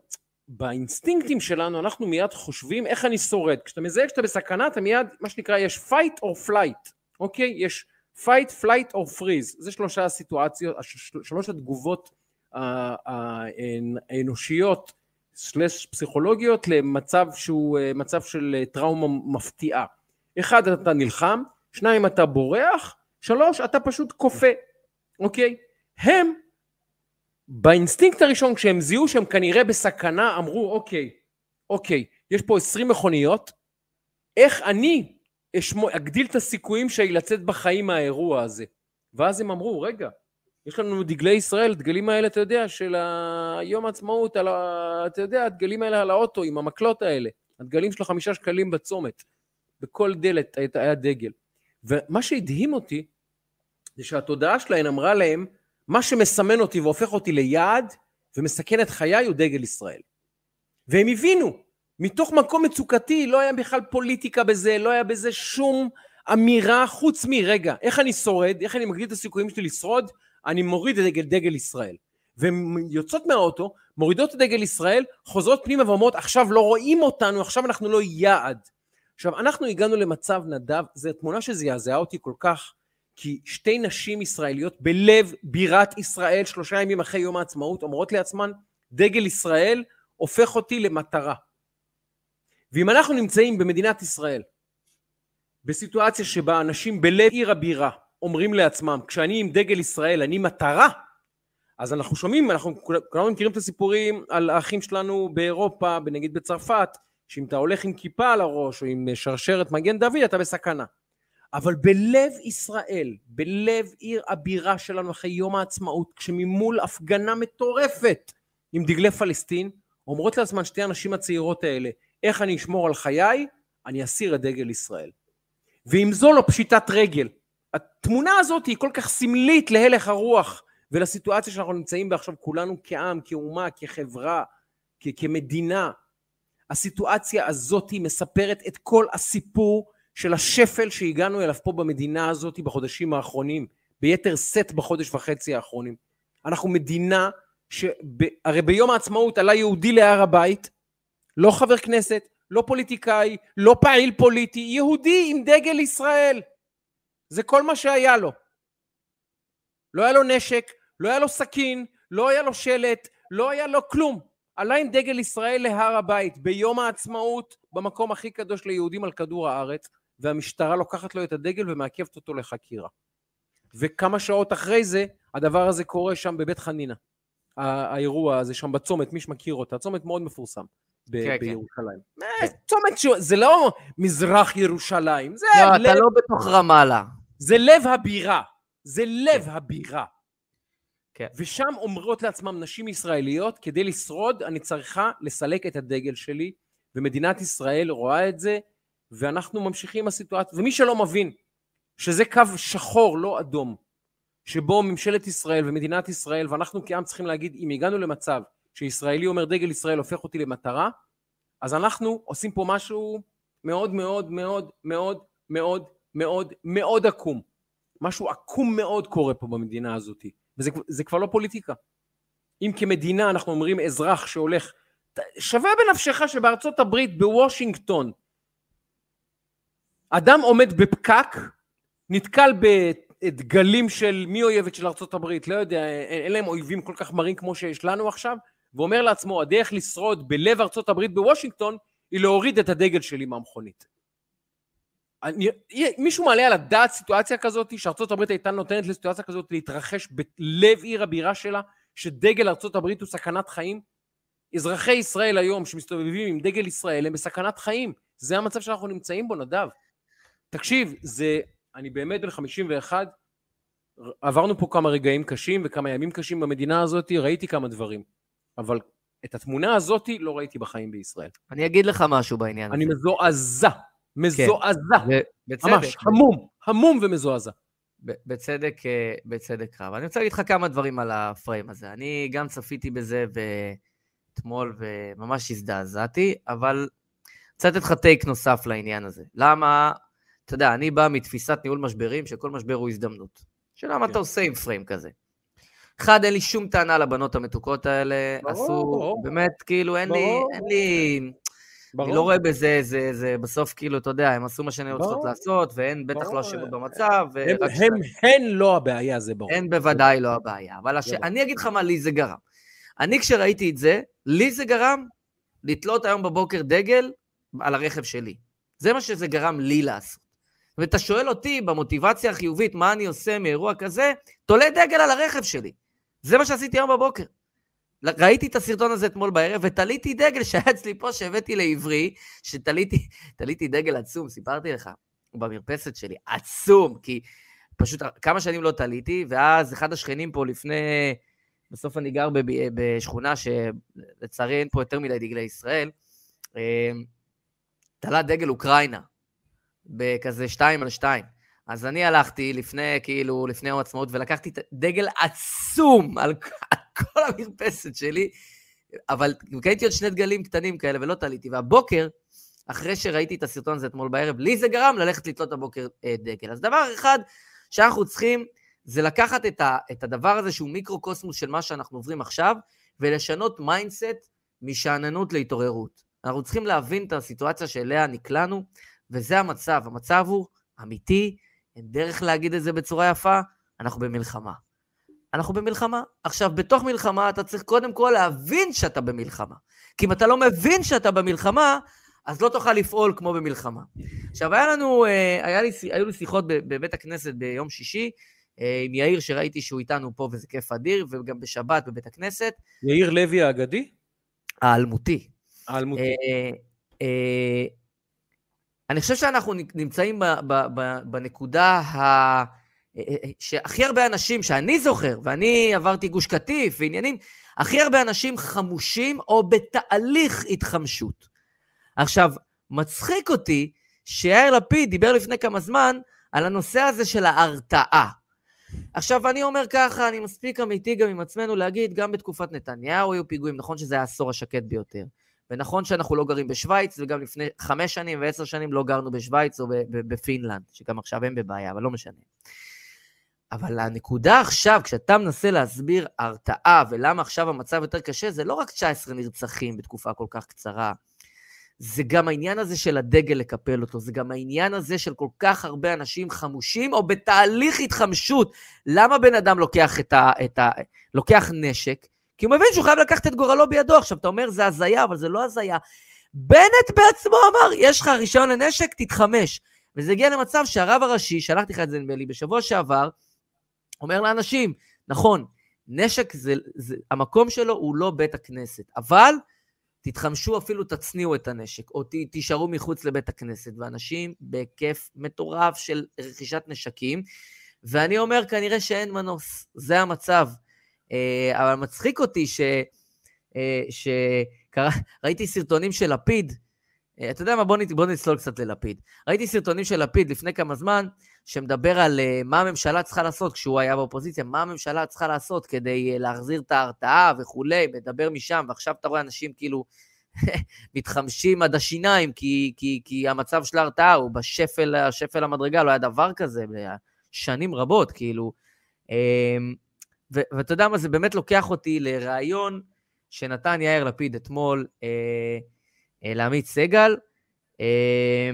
באינסטינקטים שלנו אנחנו מיד חושבים איך אני שורד. כשאתה מזהה שאתה בסכנה אתה מיד, מה שנקרא, יש fight or flight, אוקיי? יש fight, flight or freeze. זה שלושה הסיטואציות, שלוש התגובות האנושיות סלש פסיכולוגיות למצב שהוא אה, מצב של אה, טראומה מפתיעה. אחד, אתה נלחם, שניים, אתה בורח, שלוש, אתה פשוט כופה, אוקיי? הם, באינסטינקט הראשון, כשהם זיהו שהם כנראה בסכנה, אמרו, אוקיי, אוקיי, יש פה עשרים מכוניות, איך אני אשמו, אגדיל את הסיכויים שלי לצאת בחיים מהאירוע הזה? ואז הם אמרו, רגע, יש לנו דגלי ישראל, דגלים האלה, אתה יודע, של יום העצמאות, ה... אתה יודע, הדגלים האלה על האוטו, עם המקלות האלה. הדגלים של החמישה שקלים בצומת. בכל דלת היה דגל. ומה שהדהים אותי, זה שהתודעה שלהם אמרה להם, מה שמסמן אותי והופך אותי ליעד ומסכן את חיי הוא דגל ישראל. והם הבינו, מתוך מקום מצוקתי, לא היה בכלל פוליטיקה בזה, לא היה בזה שום אמירה חוץ מרגע, איך אני שורד, איך אני מגדיל את הסיכויים שלי לשרוד, אני מוריד את דגל, דגל ישראל. והן יוצאות מהאוטו, מורידות את דגל ישראל, חוזרות פנימה ואומרות, עכשיו לא רואים אותנו, עכשיו אנחנו לא יעד. עכשיו, אנחנו הגענו למצב, נדב, זו תמונה שזעזעה אותי כל כך, כי שתי נשים ישראליות בלב בירת ישראל, שלושה ימים אחרי יום העצמאות, אומרות לעצמן, דגל ישראל הופך אותי למטרה. ואם אנחנו נמצאים במדינת ישראל, בסיטואציה שבה אנשים בלב עיר הבירה אומרים לעצמם, כשאני עם דגל ישראל אני מטרה, אז אנחנו שומעים, אנחנו כולנו מכירים את הסיפורים על האחים שלנו באירופה, נגיד בצרפת, שאם אתה הולך עם כיפה על הראש או עם שרשרת מגן דוד אתה בסכנה. אבל בלב ישראל, בלב עיר הבירה שלנו אחרי יום העצמאות, כשממול הפגנה מטורפת עם דגלי פלסטין, אומרות לעצמן שתי הנשים הצעירות האלה, איך אני אשמור על חיי? אני אסיר את דגל ישראל. ואם זו לא פשיטת רגל, התמונה הזאת היא כל כך סמלית להלך הרוח ולסיטואציה שאנחנו נמצאים בה עכשיו כולנו כעם, כאומה, כחברה, כ- כמדינה. הסיטואציה הזאת מספרת את כל הסיפור של השפל שהגענו אליו פה במדינה הזאת בחודשים האחרונים, ביתר שאת בחודש וחצי האחרונים. אנחנו מדינה שהרי ביום העצמאות עלה יהודי להר הבית, לא חבר כנסת, לא פוליטיקאי, לא פעיל פוליטי, יהודי עם דגל ישראל. זה כל מה שהיה לו. לא היה לו נשק, לא היה לו סכין, לא היה לו שלט, לא היה לו כלום. עלה עם דגל ישראל להר הבית ביום העצמאות, במקום הכי קדוש ליהודים על כדור הארץ, והמשטרה לוקחת לו את הדגל ומעכבת אותו לחקירה. וכמה שעות אחרי זה, הדבר הזה קורה שם בבית חנינה. האירוע הזה שם בצומת, מי שמכיר אותה, צומת מאוד מפורסם. ב- כן, כן. בירושלים. כן. צומת ש... זה לא מזרח ירושלים, זה לא, לב... אתה לא בתוך רמאללה. זה לב הבירה, זה לב. הבירה. כן. ושם אומרות לעצמם נשים ישראליות, כדי לשרוד אני צריכה לסלק את הדגל שלי, ומדינת ישראל רואה את זה, ואנחנו ממשיכים עם הסיטואציה. ומי שלא מבין שזה קו שחור, לא אדום, שבו ממשלת ישראל ומדינת ישראל, ואנחנו כעם צריכים להגיד, אם הגענו למצב שישראלי אומר דגל ישראל הופך אותי למטרה, אז אנחנו עושים פה משהו מאוד מאוד מאוד מאוד מאוד מאוד מאוד עקום. משהו עקום מאוד קורה פה במדינה הזאת, וזה כבר לא פוליטיקה. אם כמדינה אנחנו אומרים אזרח שהולך, שווה בנפשך שבארצות הברית, בוושינגטון, אדם עומד בפקק, נתקל בדגלים של מי אויבת של הברית, לא יודע, אין להם אויבים כל כך מרים כמו שיש לנו עכשיו, ואומר לעצמו, הדרך לשרוד בלב הברית בוושינגטון, היא להוריד את הדגל שלי מהמכונית. אני, מישהו מעלה על הדעת סיטואציה כזאת, שארצות הברית הייתה נותנת לסיטואציה כזאת להתרחש בלב עיר הבירה שלה, שדגל ארצות הברית הוא סכנת חיים? אזרחי ישראל היום שמסתובבים עם דגל ישראל הם בסכנת חיים. זה המצב שאנחנו נמצאים בו, נדב. תקשיב, זה, אני באמת בן 51, עברנו פה כמה רגעים קשים וכמה ימים קשים במדינה הזאת, ראיתי כמה דברים. אבל את התמונה הזאת לא ראיתי בחיים בישראל. אני אגיד לך משהו בעניין אני הזה. אני מזועזע, מזועזע. כן. בצדק. ממש, המום, המום ומזועזע. בצדק, אה, בצדק רב. אני רוצה להגיד לך כמה דברים על הפריים הזה. אני גם צפיתי בזה אתמול וממש הזדעזעתי, אבל רוצה לתת לך טייק נוסף לעניין הזה. למה, אתה יודע, אני בא מתפיסת ניהול משברים, שכל משבר הוא הזדמנות. שאלה מה כן. אתה עושה עם פריים כזה. אחד, אין לי שום טענה לבנות המתוקות האלה. ברור, עשו, ברור. באמת, כאילו, אין ברור. לי, אין לי... ברור. אני לא רואה בזה, זה, זה בסוף, כאילו, אתה יודע, הם עשו מה שאני רוצות לעשות, והן בטח לא אשמות במצב. הם, הם, הן לא הבעיה, זה ברור. הן בוודאי ברור. לא הבעיה. אבל הש... אני אגיד לך מה לי זה גרם. אני, כשראיתי את זה, לי זה גרם לתלות היום בבוקר דגל על הרכב שלי. זה מה שזה גרם לי לעשות. ואתה שואל אותי במוטיבציה החיובית, מה אני עושה מאירוע כזה, תולה דגל על הרכב שלי. זה מה שעשיתי היום בבוקר. ראיתי את הסרטון הזה אתמול בערב, ותליתי דגל שהיה אצלי פה, שהבאתי לעברי, שתליתי דגל עצום, סיפרתי לך, במרפסת שלי, עצום, כי פשוט כמה שנים לא תליתי, ואז אחד השכנים פה לפני, בסוף אני גר בשכונה שלצערי אין פה יותר מדי דגלי ישראל, אה, תלה דגל אוקראינה, בכזה שתיים על שתיים. אז אני הלכתי לפני, כאילו, לפני יום עצמאות, ולקחתי דגל עצום על, כל המרפסת שלי, אבל קניתי עוד שני דגלים קטנים כאלה ולא תליתי. והבוקר, אחרי שראיתי את הסרטון הזה אתמול בערב, לי זה גרם ללכת לתלות הבוקר אה, דגל. אז דבר אחד שאנחנו צריכים, זה לקחת את, ה, את הדבר הזה שהוא מיקרו-קוסמוס של מה שאנחנו עוברים עכשיו, ולשנות mindset משאננות להתעוררות. אנחנו צריכים להבין את הסיטואציה שאליה נקלענו, וזה המצב. המצב הוא אמיתי, אין דרך להגיד את זה בצורה יפה, אנחנו במלחמה. אנחנו במלחמה. עכשיו, בתוך מלחמה אתה צריך קודם כל להבין שאתה במלחמה. כי אם אתה לא מבין שאתה במלחמה, אז לא תוכל לפעול כמו במלחמה. עכשיו, היה לנו, אה, היה לי, היו לי שיחות בבית הכנסת ביום שישי, אה, עם יאיר, שראיתי שהוא איתנו פה וזה כיף אדיר, וגם בשבת בבית הכנסת. יאיר לוי האגדי? האלמותי. האלמותי. אני חושב שאנחנו נמצאים בנקודה ה... שהכי הרבה אנשים, שאני זוכר, ואני עברתי גוש קטיף ועניינים, הכי הרבה אנשים חמושים או בתהליך התחמשות. עכשיו, מצחיק אותי שיאיר לפיד דיבר לפני כמה זמן על הנושא הזה של ההרתעה. עכשיו, אני אומר ככה, אני מספיק אמיתי גם עם עצמנו להגיד, גם בתקופת נתניהו היו פיגועים, נכון שזה העשור השקט ביותר. ונכון שאנחנו לא גרים בשוויץ, וגם לפני חמש שנים ועשר שנים לא גרנו בשוויץ או בפינלנד, שגם עכשיו הם בבעיה, אבל לא משנה. אבל הנקודה עכשיו, כשאתה מנסה להסביר הרתעה ולמה עכשיו המצב יותר קשה, זה לא רק 19 נרצחים בתקופה כל כך קצרה, זה גם העניין הזה של הדגל לקפל אותו, זה גם העניין הזה של כל כך הרבה אנשים חמושים או בתהליך התחמשות. למה בן אדם לוקח, את ה, את ה, לוקח נשק? כי הוא מבין שהוא חייב לקחת את גורלו בידו. עכשיו, אתה אומר, זה הזיה, אבל זה לא הזיה. בנט בעצמו אמר, יש לך רישיון לנשק, תתחמש. וזה הגיע למצב שהרב הראשי, שלחתי לך את זה נדמה לי, בשבוע שעבר, אומר לאנשים, נכון, נשק זה, זה, המקום שלו הוא לא בית הכנסת, אבל תתחמשו אפילו, תצניעו את הנשק, או ת, תישארו מחוץ לבית הכנסת, ואנשים בהיקף מטורף של רכישת נשקים, ואני אומר, כנראה שאין מנוס, זה המצב. אה, אבל מצחיק אותי ש... אה, שקרא... ראיתי סרטונים של לפיד, אה, אתה יודע מה, בוא, בוא נצלול קצת ללפיד. ראיתי סרטונים של לפיד לפני כמה זמן, שמדבר על מה הממשלה צריכה לעשות כשהוא היה באופוזיציה, מה הממשלה צריכה לעשות כדי להחזיר את ההרתעה וכולי, מדבר משם, ועכשיו אתה רואה אנשים כאילו מתחמשים עד השיניים, כי, כי, כי המצב של ההרתעה הוא בשפל, שפל המדרגה, לא היה דבר כזה שנים רבות, כאילו. ואתה יודע מה, זה באמת לוקח אותי לראיון שנתן יאיר לפיד אתמול אה, אה, לעמית סגל. אה,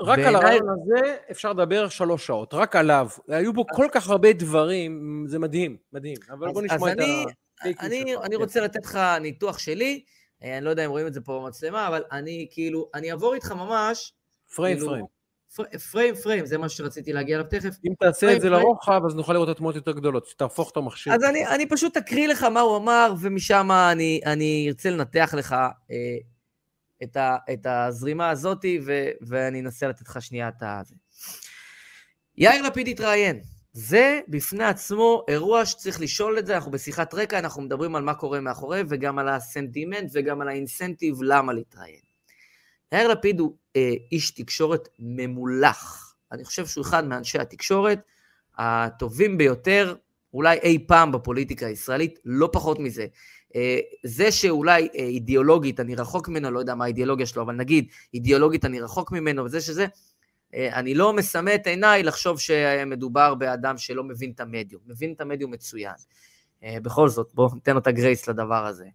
רק בעיני... על הרעיון הזה אפשר לדבר שלוש שעות, רק עליו. היו בו כל כך הרבה דברים, זה מדהים, מדהים. אבל אז, בוא נשמע את אני, ה... אני, אני רוצה לתת לך ניתוח שלי, אה, אני לא יודע אם רואים את זה פה במצלמה, אבל אני כאילו, אני אעבור איתך ממש... פריים כאילו, פריים. פריים פריים, זה מה שרציתי להגיע אליו תכף. אם תעשה את זה לרוחב, אז נוכל לראות את התמונות יותר גדולות, תהפוך את המכשיר. אז אני, אני פשוט אקריא לך מה הוא אמר, ומשם אני, אני ארצה לנתח לך אה, את, ה, את הזרימה הזאת, ו, ואני אנסה לתת לך שנייה את הזה. יאיר לפיד התראיין. זה בפני עצמו אירוע שצריך לשאול את זה, אנחנו בשיחת רקע, אנחנו מדברים על מה קורה מאחורי, וגם על הסנטימנט וגם על האינסנטיב למה להתראיין. יאיר לפיד הוא אה, איש תקשורת ממולח. אני חושב שהוא אחד מאנשי התקשורת הטובים ביותר, אולי אי פעם בפוליטיקה הישראלית, לא פחות מזה. אה, זה שאולי אה, אידיאולוגית אני רחוק ממנו, לא יודע מה האידיאולוגיה שלו, אבל נגיד אידיאולוגית אני רחוק ממנו, וזה שזה, אה, אני לא מסמא את עיניי לחשוב שמדובר באדם שלא מבין את המדיום. מבין את המדיום מצוין. אה, בכל זאת, בואו ניתן לו את הגרייס לדבר הזה.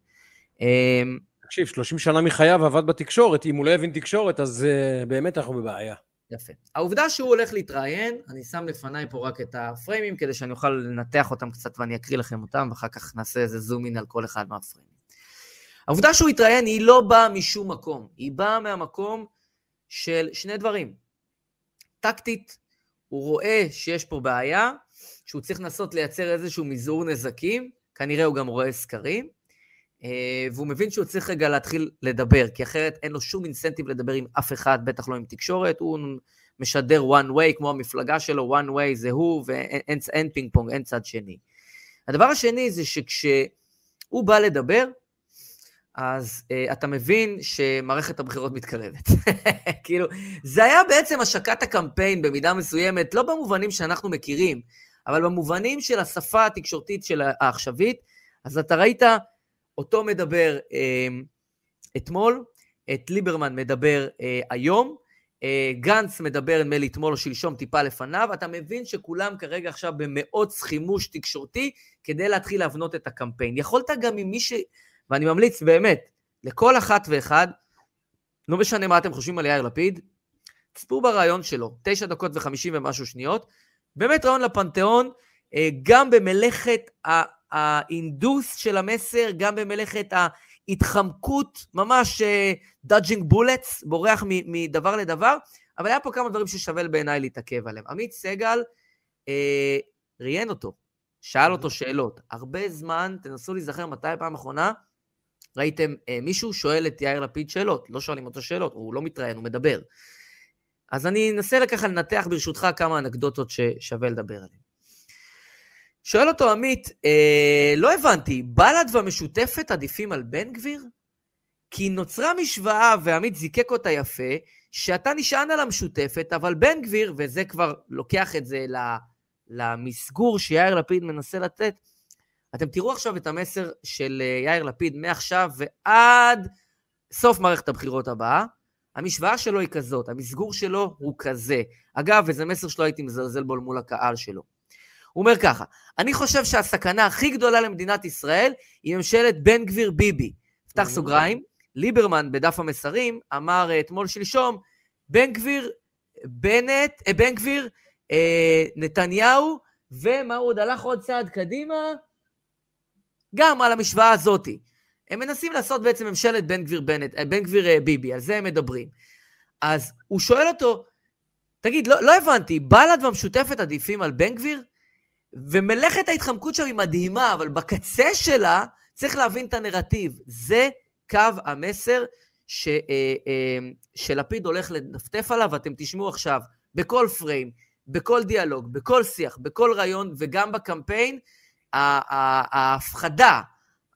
תקשיב, 30 שנה מחייו עבד בתקשורת, אם הוא לא הבין תקשורת, אז uh, באמת אנחנו בבעיה. יפה. העובדה שהוא הולך להתראיין, אני שם לפניי פה רק את הפריימים, כדי שאני אוכל לנתח אותם קצת ואני אקריא לכם אותם, ואחר כך נעשה איזה זום אין על כל אחד מהפריימים. העובדה שהוא התראיין היא לא באה משום מקום, היא באה מהמקום של שני דברים. טקטית, הוא רואה שיש פה בעיה, שהוא צריך לנסות לייצר איזשהו מזעור נזקים, כנראה הוא גם רואה סקרים, והוא מבין שהוא צריך רגע להתחיל לדבר, כי אחרת אין לו שום אינסנטיב לדבר עם אף אחד, בטח לא עם תקשורת, הוא משדר one way, כמו המפלגה שלו, one way זה הוא, ואין פינג פונג, אין צד שני. הדבר השני זה שכשהוא בא לדבר, אז uh, אתה מבין שמערכת הבחירות מתקרבת. כאילו, זה היה בעצם השקת הקמפיין במידה מסוימת, לא במובנים שאנחנו מכירים, אבל במובנים של השפה התקשורתית של העכשווית, אז אתה ראית אותו מדבר uh, אתמול, את ליברמן מדבר uh, היום, uh, גנץ מדבר נדמה לי אתמול או שלשום טיפה לפניו, אתה מבין שכולם כרגע עכשיו במאות חימוש תקשורתי כדי להתחיל להבנות את הקמפיין. יכולת גם עם מי ש... ואני ממליץ באמת, לכל אחת ואחד, לא משנה מה אתם חושבים על יאיר לפיד, צפו בריאיון שלו, תשע דקות וחמישים ומשהו שניות, באמת ריאיון לפנתיאון, אה, גם במלאכת ההינדוס של המסר, גם במלאכת ההתחמקות, ממש דאג'ינג uh, בולטס, בורח מדבר לדבר, אבל היה פה כמה דברים ששווה בעיניי להתעכב עליהם. עמית סגל אה, ראיין אותו, שאל אותו שאלות. הרבה זמן, תנסו להיזכר מתי הפעם האחרונה ראיתם אה, מישהו שואל את יאיר לפיד שאלות, לא שואלים אותו שאלות, הוא לא מתראיין, הוא מדבר. אז אני אנסה ככה לנתח ברשותך כמה אנקדוטות ששווה לדבר עליהן. שואל אותו עמית, אה, לא הבנתי, בל"ד והמשותפת עדיפים על בן גביר? כי נוצרה משוואה, ועמית זיקק אותה יפה, שאתה נשען על המשותפת, אבל בן גביר, וזה כבר לוקח את זה למסגור שיאיר לפיד מנסה לתת, אתם תראו עכשיו את המסר של אה, יאיר לפיד מעכשיו ועד סוף מערכת הבחירות הבאה. המשוואה שלו היא כזאת, המסגור שלו הוא כזה. אגב, וזה מסר שלא הייתי מזלזל בו מול הקהל שלו. הוא אומר ככה, אני חושב שהסכנה הכי גדולה למדינת ישראל היא ממשלת בן גביר ביבי. פתח סוגריים, ליברמן בדף המסרים אמר אה, אתמול שלשום, בן גביר, בנט, אה, בן גביר, אה, נתניהו, ומה הוא עוד הלך עוד צעד קדימה? גם על המשוואה הזאתי. הם מנסים לעשות בעצם ממשלת בן גביר בנט, אה, בן גביר אה, ביבי, על זה הם מדברים. אז הוא שואל אותו, תגיד, לא, לא הבנתי, בל"ד והמשותפת עדיפים על בן גביר? ומלאכת ההתחמקות שם היא מדהימה, אבל בקצה שלה צריך להבין את הנרטיב. זה קו המסר ש, אה, שלפיד הולך לנפטף עליו, ואתם תשמעו עכשיו בכל פריים, בכל דיאלוג, בכל שיח, בכל רעיון, וגם בקמפיין, ההפחדה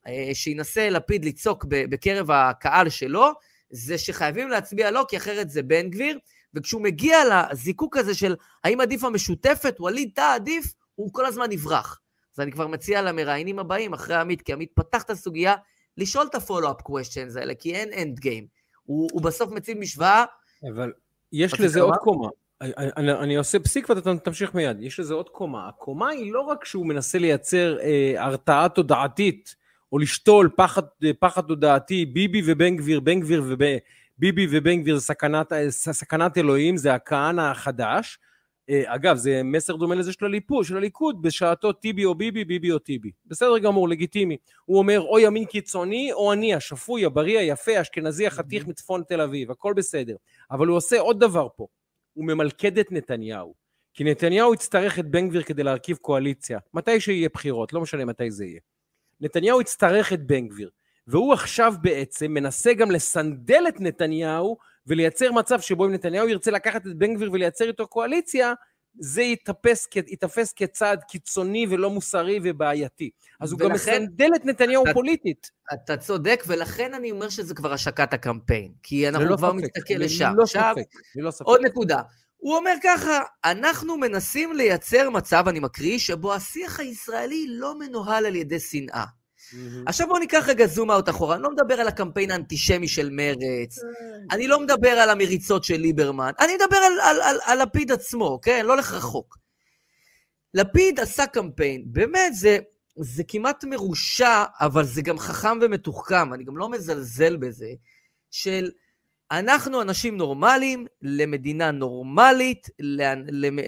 אה, שינסה לפיד לצעוק בקרב הקהל שלו, זה שחייבים להצביע לו, כי אחרת זה בן גביר, וכשהוא מגיע לזיקוק הזה של האם עדיף המשותפת, ווליד טאה עדיף, הוא כל הזמן יברח. אז אני כבר מציע למראיינים הבאים, אחרי עמית, כי עמית פתח את הסוגיה, לשאול את הפולו-אפ קוושטיינס האלה, כי אין end game. הוא, הוא בסוף מציב משוואה. אבל יש לזה עוד קומה. אני, אני עושה פסיק ואתה תמשיך מיד. יש לזה עוד קומה. הקומה היא לא רק שהוא מנסה לייצר אה, הרתעה תודעתית, או לשתול פחד, פחד תודעתי, ביבי ובן גביר, בן גביר וביבי ובן גביר סכנת, סכנת אלוהים, זה הכהנא החדש. אה, אגב, זה מסר דומה לזה של הליכוד, של הליכוד, בשעתו טיבי או ביבי, ביבי או טיבי. בסדר גמור, לגיטימי. הוא אומר, או ימין קיצוני, או אני, השפוי, הבריא, היפה, האשכנזי, החתיך מצפון תל אביב, הכל בסדר. אבל הוא עושה עוד דבר פה. הוא ממלכד את נתניהו. כי נתניהו יצטרך את בן גביר כדי להרכיב קואליציה, מתי שיהיה בחירות, לא משנה מתי זה יהיה. נתניהו יצטרך את בן גביר, והוא עכשיו בעצם מנסה גם לסנדל את נתניהו ולייצר מצב שבו אם נתניהו ירצה לקחת את בן גביר ולייצר איתו קואליציה, זה ייתפס, ייתפס כצעד קיצוני ולא מוסרי ובעייתי. אז ולכן, הוא גם מסנדל את נתניהו אתה, פוליטית. אתה צודק, ולכן אני אומר שזה כבר השקת הקמפיין, כי אנחנו כבר מסתכל לשם. לא עכשיו, ספק, לא ספק. עוד נקודה. הוא אומר ככה, אנחנו מנסים לייצר מצב, אני מקריא, שבו השיח הישראלי לא מנוהל על ידי שנאה. Mm-hmm. עכשיו בואו ניקח רגע זום אאוט אחורה, אני לא מדבר על הקמפיין האנטישמי של מרץ, אני לא מדבר על המריצות של ליברמן, אני מדבר על, על, על, על לפיד עצמו, כן? לא לך רחוק. לפיד עשה קמפיין, באמת, זה, זה כמעט מרושע, אבל זה גם חכם ומתוחכם, אני גם לא מזלזל בזה, של אנחנו אנשים נורמליים, למדינה נורמלית,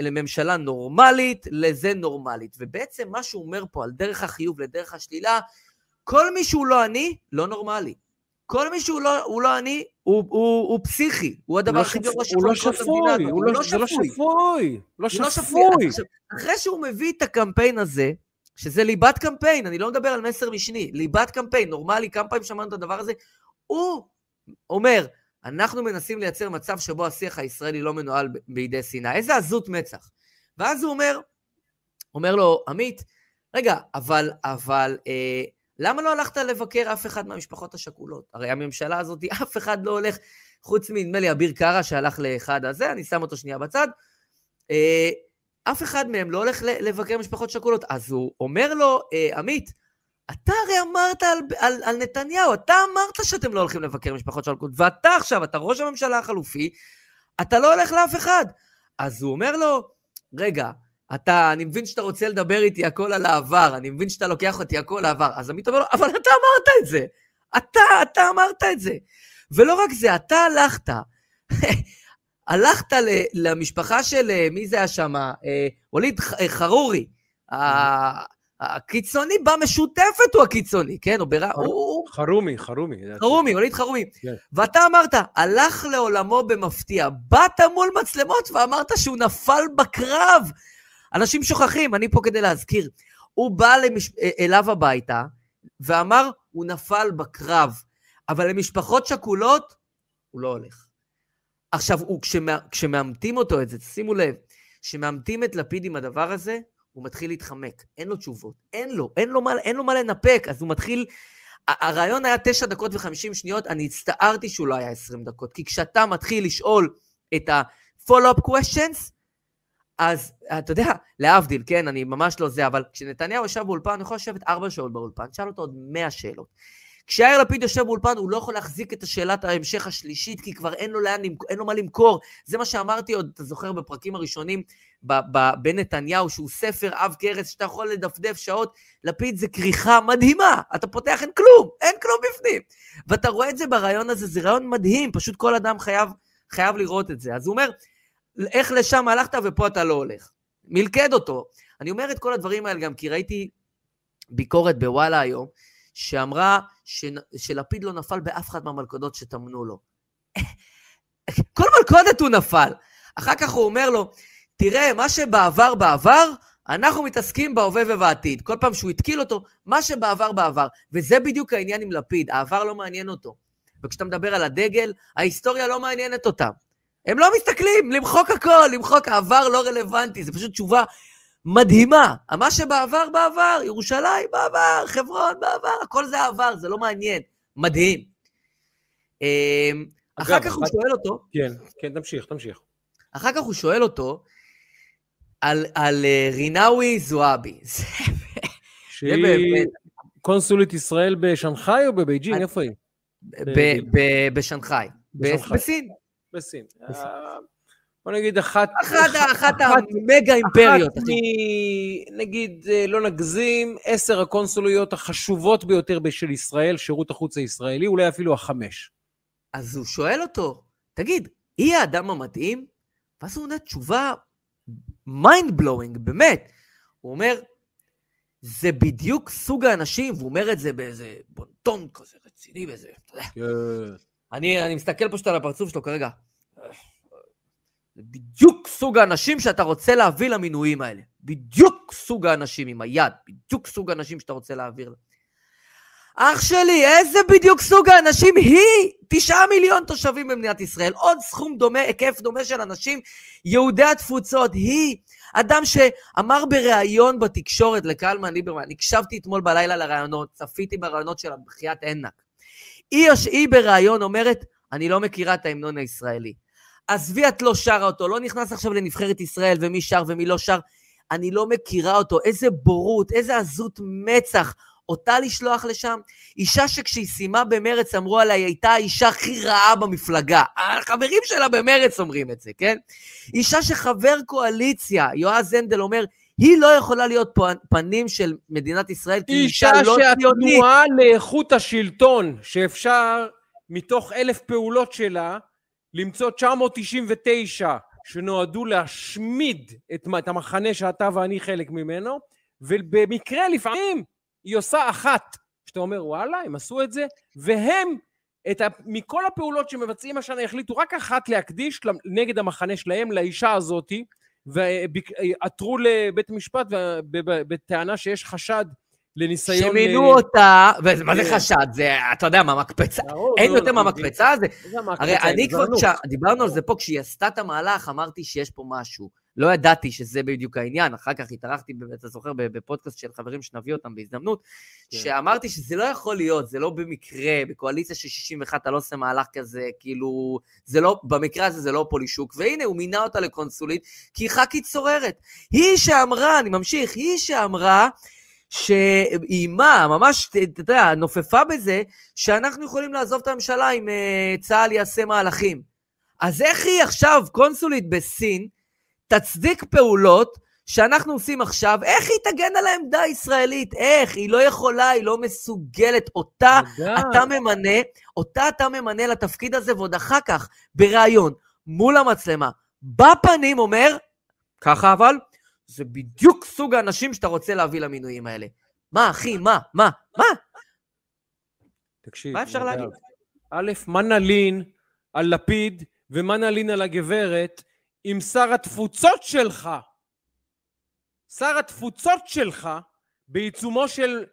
לממשלה נורמלית, לזה נורמלית. ובעצם מה שהוא אומר פה על דרך החיוב לדרך השלילה, כל מי שהוא לא אני, לא נורמלי. כל מי שהוא לא, לא אני, הוא, הוא, הוא פסיכי. הוא הדבר לא הכי גרוע לא שיכול לקרות במדינה שפוי, הזאת. הוא לא- לא שפוי. לא הוא לא שפוי. עכשיו, אחרי שהוא מביא את הקמפיין הזה, שזה ליבת קמפיין, אני לא מדבר על מסר משני, ליבת קמפיין, נורמלי, כמה פעמים שמענו את הדבר הזה, הוא אומר, אנחנו מנסים לייצר מצב שבו השיח הישראלי לא מנוהל בידי שנאה. איזה עזות מצח. ואז הוא אומר, אומר לו, עמית, רגע, אבל, אבל, אה, למה לא הלכת לבקר אף אחד מהמשפחות השכולות? הרי הממשלה הזאת, אף אחד לא הולך, חוץ מנדמה לי אביר קארה שהלך לאחד הזה, אני שם אותו שנייה בצד. אה, אף אחד מהם לא הולך לבקר משפחות שכולות. אז הוא אומר לו, אה, עמית, אתה הרי אמרת על, על, על נתניהו, אתה אמרת שאתם לא הולכים לבקר משפחות שכולות, ואתה עכשיו, אתה ראש הממשלה החלופי, אתה לא הולך לאף אחד. אז הוא אומר לו, רגע, אתה, אני מבין שאתה רוצה לדבר איתי הכל על העבר, אני מבין שאתה לוקח אותי הכל לעבר. אז עמית אומר לו, אבל אתה אמרת את זה. אתה, אתה אמרת את זה. ולא רק זה, אתה הלכת, הלכת ל, למשפחה של, אה, מי זה היה שם? אה, ווליד אה, חרורי. הקיצוני במשותפת הוא הקיצוני, כן? הוא ברע... חרומי, חרומי. חרומי, ווליד חרומי. כן. ואתה אמרת, הלך לעולמו במפתיע. באת מול מצלמות ואמרת שהוא נפל בקרב. אנשים שוכחים, אני פה כדי להזכיר. הוא בא למש... אליו הביתה ואמר, הוא נפל בקרב. אבל למשפחות שכולות, הוא לא הולך. עכשיו, הוא, כשמא... כשמאמתים אותו את זה, שימו לב, כשמאמתים את לפיד עם הדבר הזה, הוא מתחיל להתחמק. אין לו תשובות. אין לו, אין לו מה, אין לו מה לנפק. אז הוא מתחיל... הרעיון היה תשע דקות וחמישים שניות, אני הצטערתי שהוא לא היה עשרים דקות. כי כשאתה מתחיל לשאול את ה-follow-up questions, אז אתה יודע, להבדיל, כן, אני ממש לא זה, אבל כשנתניהו ישב באולפן, הוא יכול לשבת ארבע שעות באולפן, תשאל אותו עוד מאה שאלות. כשיאיר לפיד יושב באולפן, הוא לא יכול להחזיק את השאלת ההמשך השלישית, כי כבר אין לו, לאן, אין לו מה למכור. זה מה שאמרתי עוד, אתה זוכר, בפרקים הראשונים בנתניהו, שהוא ספר עב כרס, שאתה יכול לדפדף שעות. לפיד זה כריכה מדהימה, אתה פותח, אין כלום, אין כלום בפנים. ואתה רואה את זה ברעיון הזה, זה רעיון מדהים, פשוט כל אדם חייב, חייב לראות את זה. אז הוא אומר, איך לשם הלכת ופה אתה לא הולך. מלכד אותו. אני אומר את כל הדברים האלה גם כי ראיתי ביקורת בוואלה היום, שאמרה ש... שלפיד לא נפל באף אחד מהמלכודות שטמנו לו. כל מלכודת הוא נפל. אחר כך הוא אומר לו, תראה, מה שבעבר בעבר, אנחנו מתעסקים בהווה ובעתיד. כל פעם שהוא התקיל אותו, מה שבעבר בעבר. וזה בדיוק העניין עם לפיד, העבר לא מעניין אותו. וכשאתה מדבר על הדגל, ההיסטוריה לא מעניינת אותם. הם לא מסתכלים, למחוק הכל, למחוק העבר לא רלוונטי, זו פשוט תשובה מדהימה. מה שבעבר בעבר, ירושלים בעבר, חברון בעבר, הכל זה העבר, זה לא מעניין. מדהים. אחר אגב, כך הוא שואל אותו, כן, כן, תמשיך, תמשיך. אחר כך הוא שואל אותו על, על אה, רינאוי זועבי. זה שהיא באמת- קונסולית ישראל בשנגחאי או בבייג'ינג? אני- איפה היא? בשנגחאי. בסין. בסין. בוא נגיד אחת... אחת המגה אימפריות. אחת. מ... נגיד, אה, לא נגזים, עשר הקונסוליות החשובות ביותר של ישראל, שירות החוץ הישראלי, אולי אפילו החמש. אז הוא שואל אותו, תגיד, היא האדם המתאים? ואז הוא עונה תשובה mind blowing, באמת. הוא אומר, זה בדיוק סוג האנשים, והוא אומר את זה באיזה בונטון כזה רציני, באיזה, אתה יודע. אני, אני מסתכל פשוט על הפרצוף שלו כרגע. בדיוק סוג האנשים שאתה רוצה להביא למינויים האלה. בדיוק סוג האנשים עם היד, בדיוק סוג האנשים שאתה רוצה להעביר. אח שלי, איזה בדיוק סוג האנשים? היא תשעה מיליון תושבים במדינת ישראל, עוד סכום דומה, היקף דומה של אנשים, יהודי התפוצות, היא אדם שאמר בריאיון בתקשורת לקלמן ליברמן, הקשבתי אתמול בלילה לראיונות, צפיתי בראיונות שלה בחייאת ענק. היא, היא בריאיון אומרת, אני לא מכירה את ההמנון הישראלי. עזבי, את לא שרה אותו, לא נכנס עכשיו לנבחרת ישראל ומי שר ומי לא שר. אני לא מכירה אותו, איזה בורות, איזה עזות מצח. אותה לשלוח לשם? אישה שכשהיא סיימה במרץ אמרו עליה, היא הייתה האישה הכי רעה במפלגה. החברים שלה במרץ אומרים את זה, כן? אישה שחבר קואליציה, יועז הנדל אומר, היא לא יכולה להיות פנים של מדינת ישראל, כי היא אישה לא ציונית. שהתנועה לאיכות השלטון, שאפשר מתוך אלף פעולות שלה, למצוא 999 שנועדו להשמיד את, את המחנה שאתה ואני חלק ממנו, ובמקרה לפעמים היא עושה אחת, שאתה אומר וואלה, הם עשו את זה, והם את ה... מכל הפעולות שמבצעים השנה החליטו רק אחת להקדיש נגד המחנה שלהם, לאישה הזאתי, ועתרו לבית המשפט בטענה שיש חשד לניסיון... שמינו אותה, ומה זה חשד? זה, אתה יודע מה, מקפצה, אין יותר מהמקפצה הזה. הרי אני כבר, דיברנו על זה פה, כשהיא עשתה את המהלך, אמרתי שיש פה משהו. לא ידעתי שזה בדיוק העניין, אחר כך התארחתי, אתה זוכר, בפודקאסט של חברים שנביא אותם בהזדמנות, כן. שאמרתי שזה לא יכול להיות, זה לא במקרה, בקואליציה של 61 אתה לא עושה מהלך כזה, כאילו, זה לא, במקרה הזה זה לא פולישוק, והנה, הוא מינה אותה לקונסולית, כי היא ח"כית סוררת. היא שאמרה, אני ממשיך, היא שאמרה, שאיימה, ממש, אתה יודע, נופפה בזה, שאנחנו יכולים לעזוב את הממשלה אם uh, צה"ל יעשה מהלכים. אז איך היא עכשיו קונסולית בסין, תצדיק פעולות שאנחנו עושים עכשיו, איך היא תגן על העמדה הישראלית? איך? היא לא יכולה, היא לא מסוגלת. אותה אתה ממנה, אותה אתה ממנה לתפקיד הזה, ועוד אחר כך, בריאיון, מול המצלמה, בפנים אומר, ככה אבל, זה בדיוק סוג האנשים שאתה רוצה להביא למינויים האלה. מה, אחי, מה, מה, מה? תקשיב, מה אפשר להגיד? א', מה נלין על לפיד ומה נלין על הגברת עם שר התפוצות שלך? שר התפוצות שלך בעיצומו של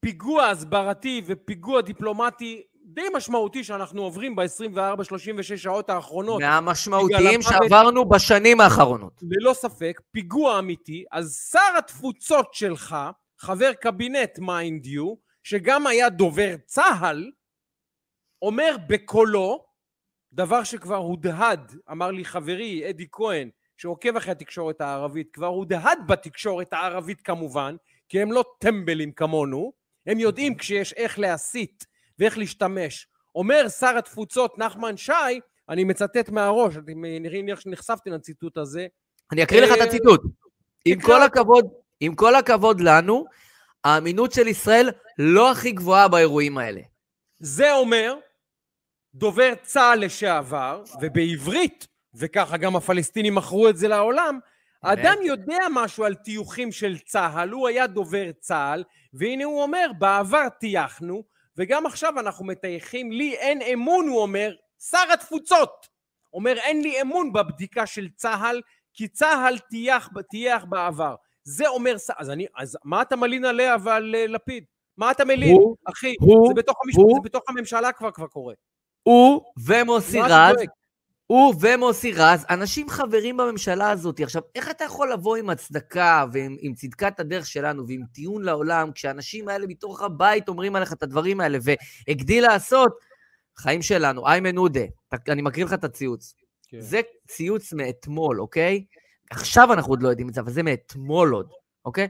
פיגוע הסברתי ופיגוע דיפלומטי די משמעותי שאנחנו עוברים ב-24-36 שעות האחרונות. מהמשמעותיים שעברנו בשנים האחרונות. ללא ספק, פיגוע אמיתי. אז שר התפוצות שלך, חבר קבינט mind you, שגם היה דובר צה"ל, אומר בקולו, דבר שכבר הודהד, אמר לי חברי אדי כהן, שעוקב אחרי התקשורת הערבית, כבר הודהד בתקשורת הערבית כמובן, כי הם לא טמבלים כמונו, הם יודעים כשיש איך להסית ואיך להשתמש. אומר שר התפוצות נחמן שי, אני מצטט מהראש, אתם נראים איך שנחשפתי לציטוט הזה. אני אקריא לך את אה, הציטוט. עם כל הכבוד, עם כל הכבוד לנו, האמינות של ישראל לא הכי גבוהה באירועים האלה. זה אומר דובר צה"ל לשעבר, ובעברית, וככה גם הפלסטינים מכרו את זה לעולם, האדם יודע משהו על טיוחים של צה"ל, הוא היה דובר צה"ל, והנה הוא אומר, בעבר טייחנו, וגם עכשיו אנחנו מטייחים, לי אין אמון, הוא אומר, שר התפוצות, אומר אין לי אמון בבדיקה של צה"ל, כי צה"ל טייח, טייח בעבר. זה אומר, אז, אני, אז מה אתה מלין עליה ועל אה, לפיד? מה אתה מלין, הוא, אחי? הוא, זה, בתוך המשפט, הוא, זה בתוך הממשלה כבר כבר קורה. הוא ומוסי רז, הוא ומוסי רז, אנשים חברים בממשלה הזאת. עכשיו, איך אתה יכול לבוא עם הצדקה ועם צדקת הדרך שלנו ועם טיעון לעולם, כשהאנשים האלה מתוך הבית אומרים עליך את הדברים האלה, והגדיל לעשות, חיים שלנו, איימן עודה, אני מקריא לך את הציוץ. כן. זה ציוץ מאתמול, אוקיי? עכשיו אנחנו עוד לא יודעים את זה, אבל זה מאתמול עוד, אוקיי?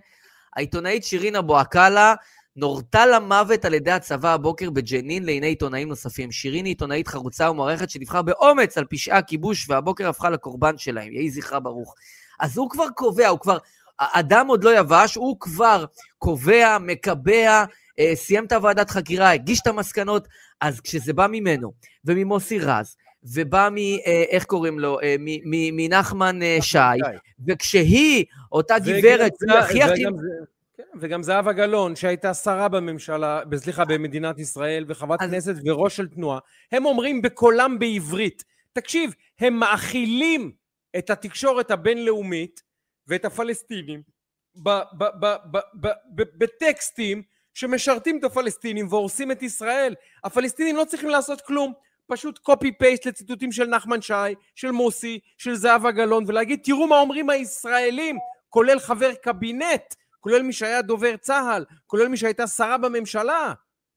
העיתונאית שירין אבו עקאלה נורתה למוות על ידי הצבא הבוקר בג'נין לעיני עיתונאים נוספים. שירין היא עיתונאית חרוצה ומוערכת שדיווחה באומץ על פשעי הכיבוש, והבוקר הפכה לקורבן שלהם, יהי זכרה ברוך. אז הוא כבר קובע, הוא כבר, אדם עוד לא יבש, הוא כבר קובע, מקבע, אה, סיים את הוועדת חקירה, הגיש את המסקנות, אז כשזה בא ממנו, וממוסי רז, ובא מ... אה, איך קוראים לו? אה, מנחמן שי, וכשהיא, אותה גברת, הכי הכי... כן, וגם זהבה גלאון, שהייתה שרה בממשלה, סליחה, במדינת ישראל, וחברת אז... כנסת וראש של תנועה, הם אומרים בקולם בעברית. תקשיב, הם מאכילים את התקשורת הבינלאומית ואת הפלסטינים בטקסטים שמשרתים את הפלסטינים והורסים את ישראל. הפלסטינים לא צריכים לעשות כלום, פשוט קופי פייסט לציטוטים של נחמן שי, של מוסי, של זהבה גלאון, ולהגיד תראו מה אומרים הישראלים, כולל חבר קבינט כולל מי שהיה דובר צה"ל, כולל מי שהייתה שרה בממשלה.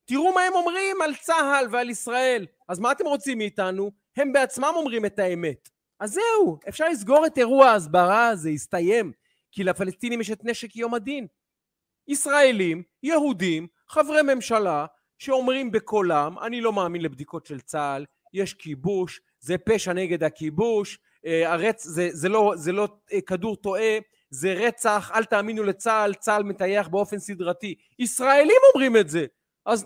תראו מה הם אומרים על צה"ל ועל ישראל. אז מה אתם רוצים מאיתנו? הם בעצמם אומרים את האמת. אז זהו, אפשר לסגור את אירוע ההסברה הזה, הסתיים. כי לפלסטינים יש את נשק יום הדין. ישראלים, יהודים, חברי ממשלה, שאומרים בקולם, אני לא מאמין לבדיקות של צה"ל, יש כיבוש, זה פשע נגד הכיבוש, אה, הרצ... זה, זה לא, זה לא אה, כדור טועה, זה רצח, אל תאמינו לצה"ל, צה"ל מטייח באופן סדרתי. ישראלים אומרים את זה. אז,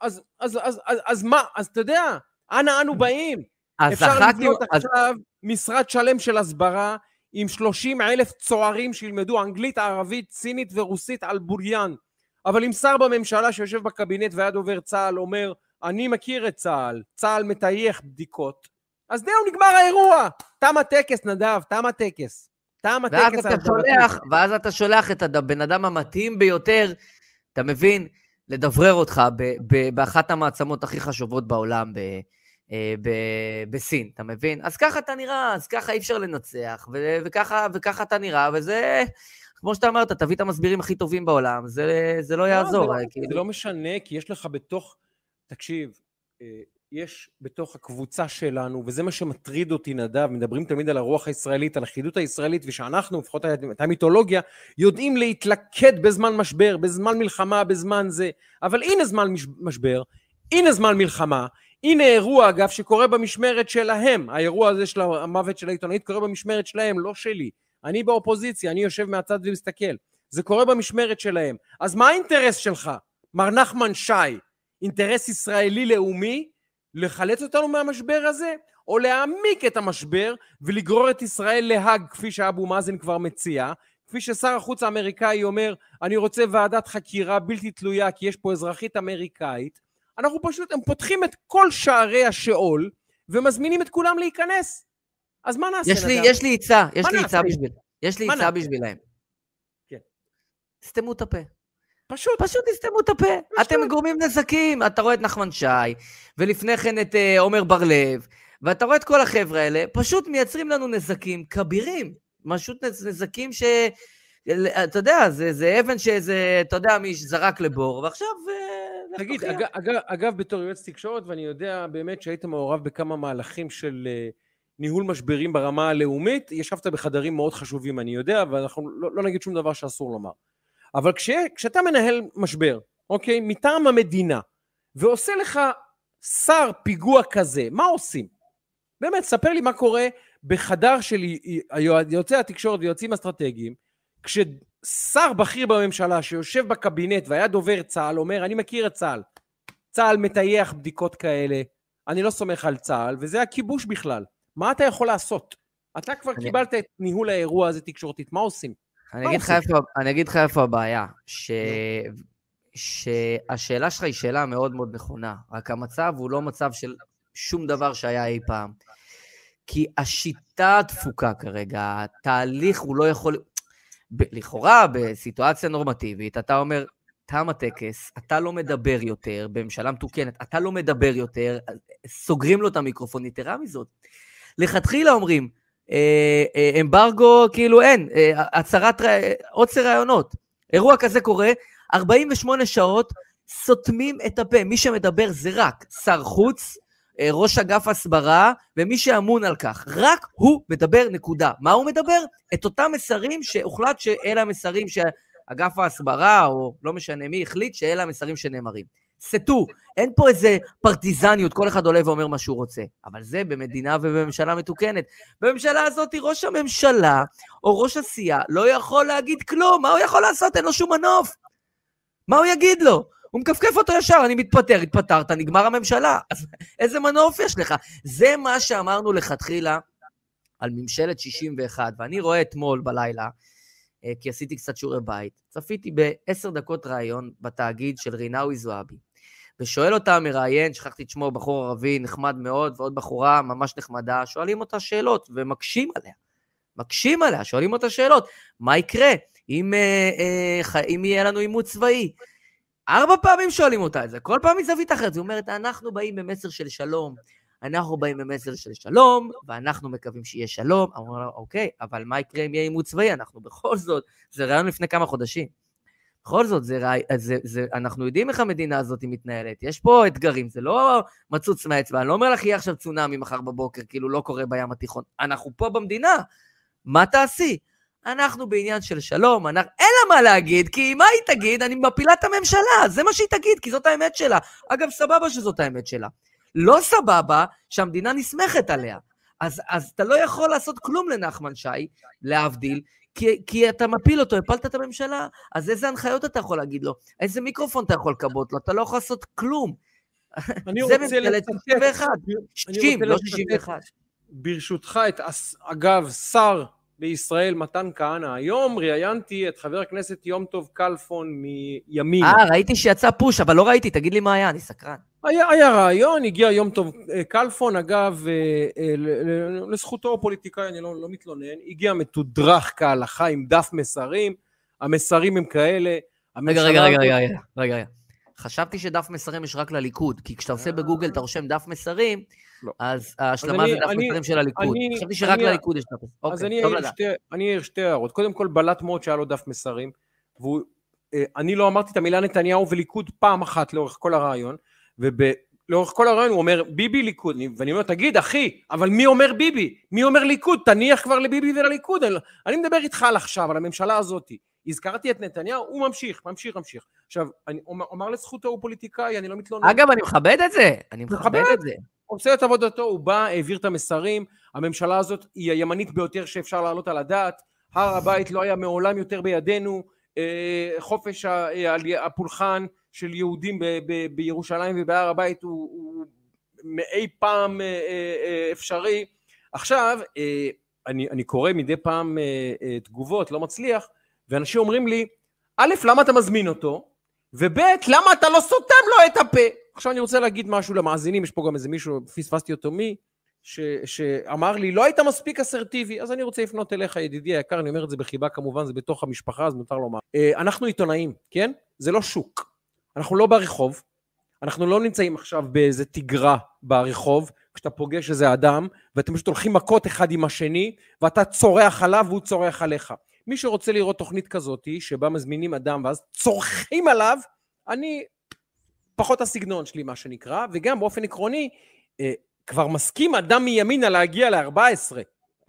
אז, אז, אז, אז, אז מה, אז אתה יודע, אנה אנו באים? אפשר לבנות אז... עכשיו משרד שלם של הסברה עם 30 אלף צוערים שילמדו אנגלית, ערבית, סינית ורוסית על בוריין. אבל אם שר בממשלה שיושב בקבינט והיה דובר צה"ל אומר אני מכיר את צה"ל, צה"ל מטייח בדיקות, אז זהו, נגמר האירוע. תם הטקס, נדב, תם הטקס. תם ואז הטקס. אתה שולח, ואז אתה שולח את הבן אדם המתאים ביותר, אתה מבין? לדברר אותך ב- ב- באחת המעצמות הכי חשובות בעולם, ב- אה, ב- בסין, אתה מבין? אז ככה אתה נראה, אז ככה אי אפשר לנצח, ו- וככה, וככה אתה נראה, וזה, כמו שאתה אמרת, תביא את המסבירים הכי טובים בעולם, זה, זה לא יעזור. לא, אה, זה, כאילו. זה לא משנה, כי יש לך בתוך... תקשיב, אה, יש בתוך הקבוצה שלנו, וזה מה שמטריד אותי, נדב, מדברים תמיד על הרוח הישראלית, על החידות הישראלית, ושאנחנו, לפחות הייתה מיתולוגיה, יודעים להתלכד בזמן משבר, בזמן מלחמה, בזמן זה. אבל הנה זמן מש- משבר, הנה זמן מלחמה, הנה אירוע, אגב, שקורה במשמרת שלהם. האירוע הזה של המוות של העיתונאית קורה במשמרת שלהם, לא שלי. אני באופוזיציה, אני יושב מהצד ומסתכל. זה קורה במשמרת שלהם. אז מה האינטרס שלך, מר נחמן שי? אינטרס ישראלי לאומי לחלץ אותנו מהמשבר הזה, או להעמיק את המשבר ולגרור את ישראל להאג, כפי שאבו מאזן כבר מציע, כפי ששר החוץ האמריקאי אומר, אני רוצה ועדת חקירה בלתי תלויה כי יש פה אזרחית אמריקאית, אנחנו פשוט, הם פותחים את כל שערי השאול ומזמינים את כולם להיכנס. אז מה נעשה, יש לי? יש לי עצה, יש לי עצה נעשה? בשביל, יש לי עצה נעשה? בשבילהם. כן. סתמו את הפה. פשוט, פשוט תסתמו את הפה. אתם גורמים נזקים. אתה רואה את נחמן שי, ולפני כן את אה, עומר בר-לב, ואתה רואה את כל החבר'ה האלה, פשוט מייצרים לנו נזקים כבירים. פשוט נז- נזקים ש... אתה יודע, זה, זה אבן שזה, אתה יודע, מי זרק לבור, ועכשיו... אה, תגיד. אגב, אגב, אגב, בתור יועץ תקשורת, ואני יודע באמת שהיית מעורב בכמה מהלכים של אה, ניהול משברים ברמה הלאומית, ישבת בחדרים מאוד חשובים, אני יודע, ואנחנו לא, לא נגיד שום דבר שאסור לומר. אבל כש, כשאתה מנהל משבר, אוקיי, מטעם המדינה, ועושה לך שר פיגוע כזה, מה עושים? באמת, ספר לי מה קורה בחדר של יועצי התקשורת ויועצים אסטרטגיים, כששר בכיר בממשלה שיושב בקבינט והיה דובר צה"ל אומר, אני מכיר את צה"ל, צה"ל מטייח בדיקות כאלה, אני לא סומך על צה"ל, וזה הכיבוש בכלל. מה אתה יכול לעשות? אתה כבר אני- קיבלת את ניהול האירוע הזה תקשורתית, מה עושים? אני אגיד, לך? איפה, הבעיה, ש... שהשאלה שלך היא שאלה מאוד מאוד נכונה, רק המצב הוא לא מצב של שום דבר שהיה אי פעם. כי השיטה דפוקה כרגע, התהליך הוא לא יכול... ב- לכאורה, בסיטואציה נורמטיבית, אתה אומר, תם הטקס, אתה לא מדבר יותר, בממשלה מתוקנת, אתה לא מדבר יותר, סוגרים לו את המיקרופון, יתרה מזאת. לכתחילה אומרים, אמברגו, כאילו אין, אה, הצהרת, עוצר רעיונות. אירוע כזה קורה, 48 שעות סותמים את הפה. מי שמדבר זה רק שר חוץ, אה, ראש אגף הסברה, ומי שאמון על כך. רק הוא מדבר, נקודה. מה הוא מדבר? את אותם מסרים שהוחלט שאלה המסרים שאגף ההסברה, או לא משנה מי, החליט שאלה המסרים שנאמרים. סטו, אין פה איזה פרטיזניות, כל אחד עולה ואומר מה שהוא רוצה. אבל זה במדינה ובממשלה מתוקנת. בממשלה הזאת ראש הממשלה או ראש הסיעה לא יכול להגיד כלום, מה הוא יכול לעשות? אין לו שום מנוף. מה הוא יגיד לו? הוא מכפכף אותו ישר, אני מתפטר, התפטרת, נגמר הממשלה. אז איזה מנוף יש לך? זה מה שאמרנו לכתחילה על ממשלת 61, ואני רואה אתמול בלילה, אה, כי עשיתי קצת שיעורי בית, צפיתי בעשר דקות ראיון בתאגיד של רינאוי זועבי. ושואל אותה המראיין, שכחתי את שמו, בחור ערבי נחמד מאוד, ועוד בחורה ממש נחמדה, שואלים אותה שאלות ומקשים עליה. מקשים עליה, שואלים אותה שאלות. מה יקרה אם, אה, אה, אם יהיה לנו עימות צבאי? ארבע פעמים שואלים אותה את זה, כל פעם מזווית אחרת. היא אומרת, אנחנו באים במסר של שלום, אנחנו באים במסר של שלום, ואנחנו מקווים שיהיה שלום. אמרו לה, אוקיי, אבל מה יקרה אם יהיה עימות צבאי? אנחנו בכל זאת, זה רעיון לפני כמה חודשים. בכל זאת, זה, זה, זה, אנחנו יודעים איך המדינה הזאת מתנהלת. יש פה אתגרים, זה לא מצוץ מהאצבע. אני לא אומר לך, יהיה עכשיו צונאמי מחר בבוקר, כאילו לא קורה בים התיכון. אנחנו פה במדינה, מה תעשי? אנחנו בעניין של שלום, אנחנו... אין לה מה להגיד, כי מה היא תגיד? אני מפילה את הממשלה, זה מה שהיא תגיד, כי זאת האמת שלה. אגב, סבבה שזאת האמת שלה. לא סבבה שהמדינה נסמכת עליה. אז, אז אתה לא יכול לעשות כלום לנחמן שי, להבדיל, כי, כי אתה מפיל אותו, הפלת את הממשלה, אז איזה הנחיות אתה יכול להגיד לו? איזה מיקרופון אתה יכול לכבות לו? אתה לא יכול לעשות כלום. אני זה ממשלת לצטט- 61. אני 60, רוצה לא לצטט, 61. ברשותך, את, אגב, שר בישראל, מתן כהנא. היום ראיינתי את חבר הכנסת יום טוב כלפון מימין. אה, ראיתי שיצא פוש, אבל לא ראיתי, תגיד לי מה היה, אני סקרן. היה, היה רעיון, הגיע יום טוב אה, כלפון, אגב, אה, לזכותו הפוליטיקאי, אני לא, לא מתלונן, הגיע מתודרך כהלכה עם דף מסרים, המסרים הם כאלה. רגע, רגע, רגע, רגע, רגע, רגע. חשבתי שדף מסרים יש רק לליכוד, כי כשאתה עושה בגוגל, אתה רושם דף מסרים, לא. אז ההשלמה זה דף מסרים של הליכוד. חשבתי שרק לליכוד יש דף מסרים. אז אוקיי, אני אעיר שתי הערות. קודם כל, בלט מאוד שהיה לו דף מסרים, ואני לא אמרתי את המילה נתניהו וליכוד פעם אחת לאורך כל הרעיון, ולאורך כל הרעיון הוא אומר ביבי ליכוד, ואני אומר תגיד אחי, אבל מי אומר ביבי? מי אומר ליכוד? תניח כבר לביבי ולליכוד, אני, אני מדבר איתך על עכשיו, על הממשלה הזאת. הזכרתי את נתניהו, הוא ממשיך, ממשיך, ממשיך. עכשיו, אני אומר לזכותו, הוא פוליטיקאי, אני לא מתלונן. אגב, אני מכבד את זה, אני מכבד את זה. עושה את עבודתו, הוא בא, העביר את המסרים, הממשלה הזאת היא הימנית ביותר שאפשר להעלות על הדעת, הר הבית לא היה מעולם יותר בידינו, אה, חופש הפולחן של יהודים ב- ב- בירושלים ובהר הבית הוא, הוא מאי פעם אה, אה, אפשרי. עכשיו, אני, אני קורא מדי פעם תגובות, לא מצליח, ואנשים אומרים לי, א', למה אתה מזמין אותו? וב', למה אתה לא סותם לו את הפה? עכשיו אני רוצה להגיד משהו למאזינים, יש פה גם איזה מישהו, פספסתי אותו מי, ש, שאמר לי, לא היית מספיק אסרטיבי, אז אני רוצה לפנות אליך, ידידי היקר, אני אומר את זה בחיבה כמובן, זה בתוך המשפחה, אז מותר לומר. אנחנו עיתונאים, כן? זה לא שוק. אנחנו לא ברחוב, אנחנו לא נמצאים עכשיו באיזה תגרה ברחוב, כשאתה פוגש איזה אדם, ואתם פשוט הולכים מכות אחד עם השני, ואתה צורח עליו והוא צורח עליך. מי שרוצה לראות תוכנית כזאת, שבה מזמינים אדם ואז צורחים עליו, אני פחות הסגנון שלי, מה שנקרא, וגם באופן עקרוני, אה, כבר מסכים אדם מימינה להגיע ל-14.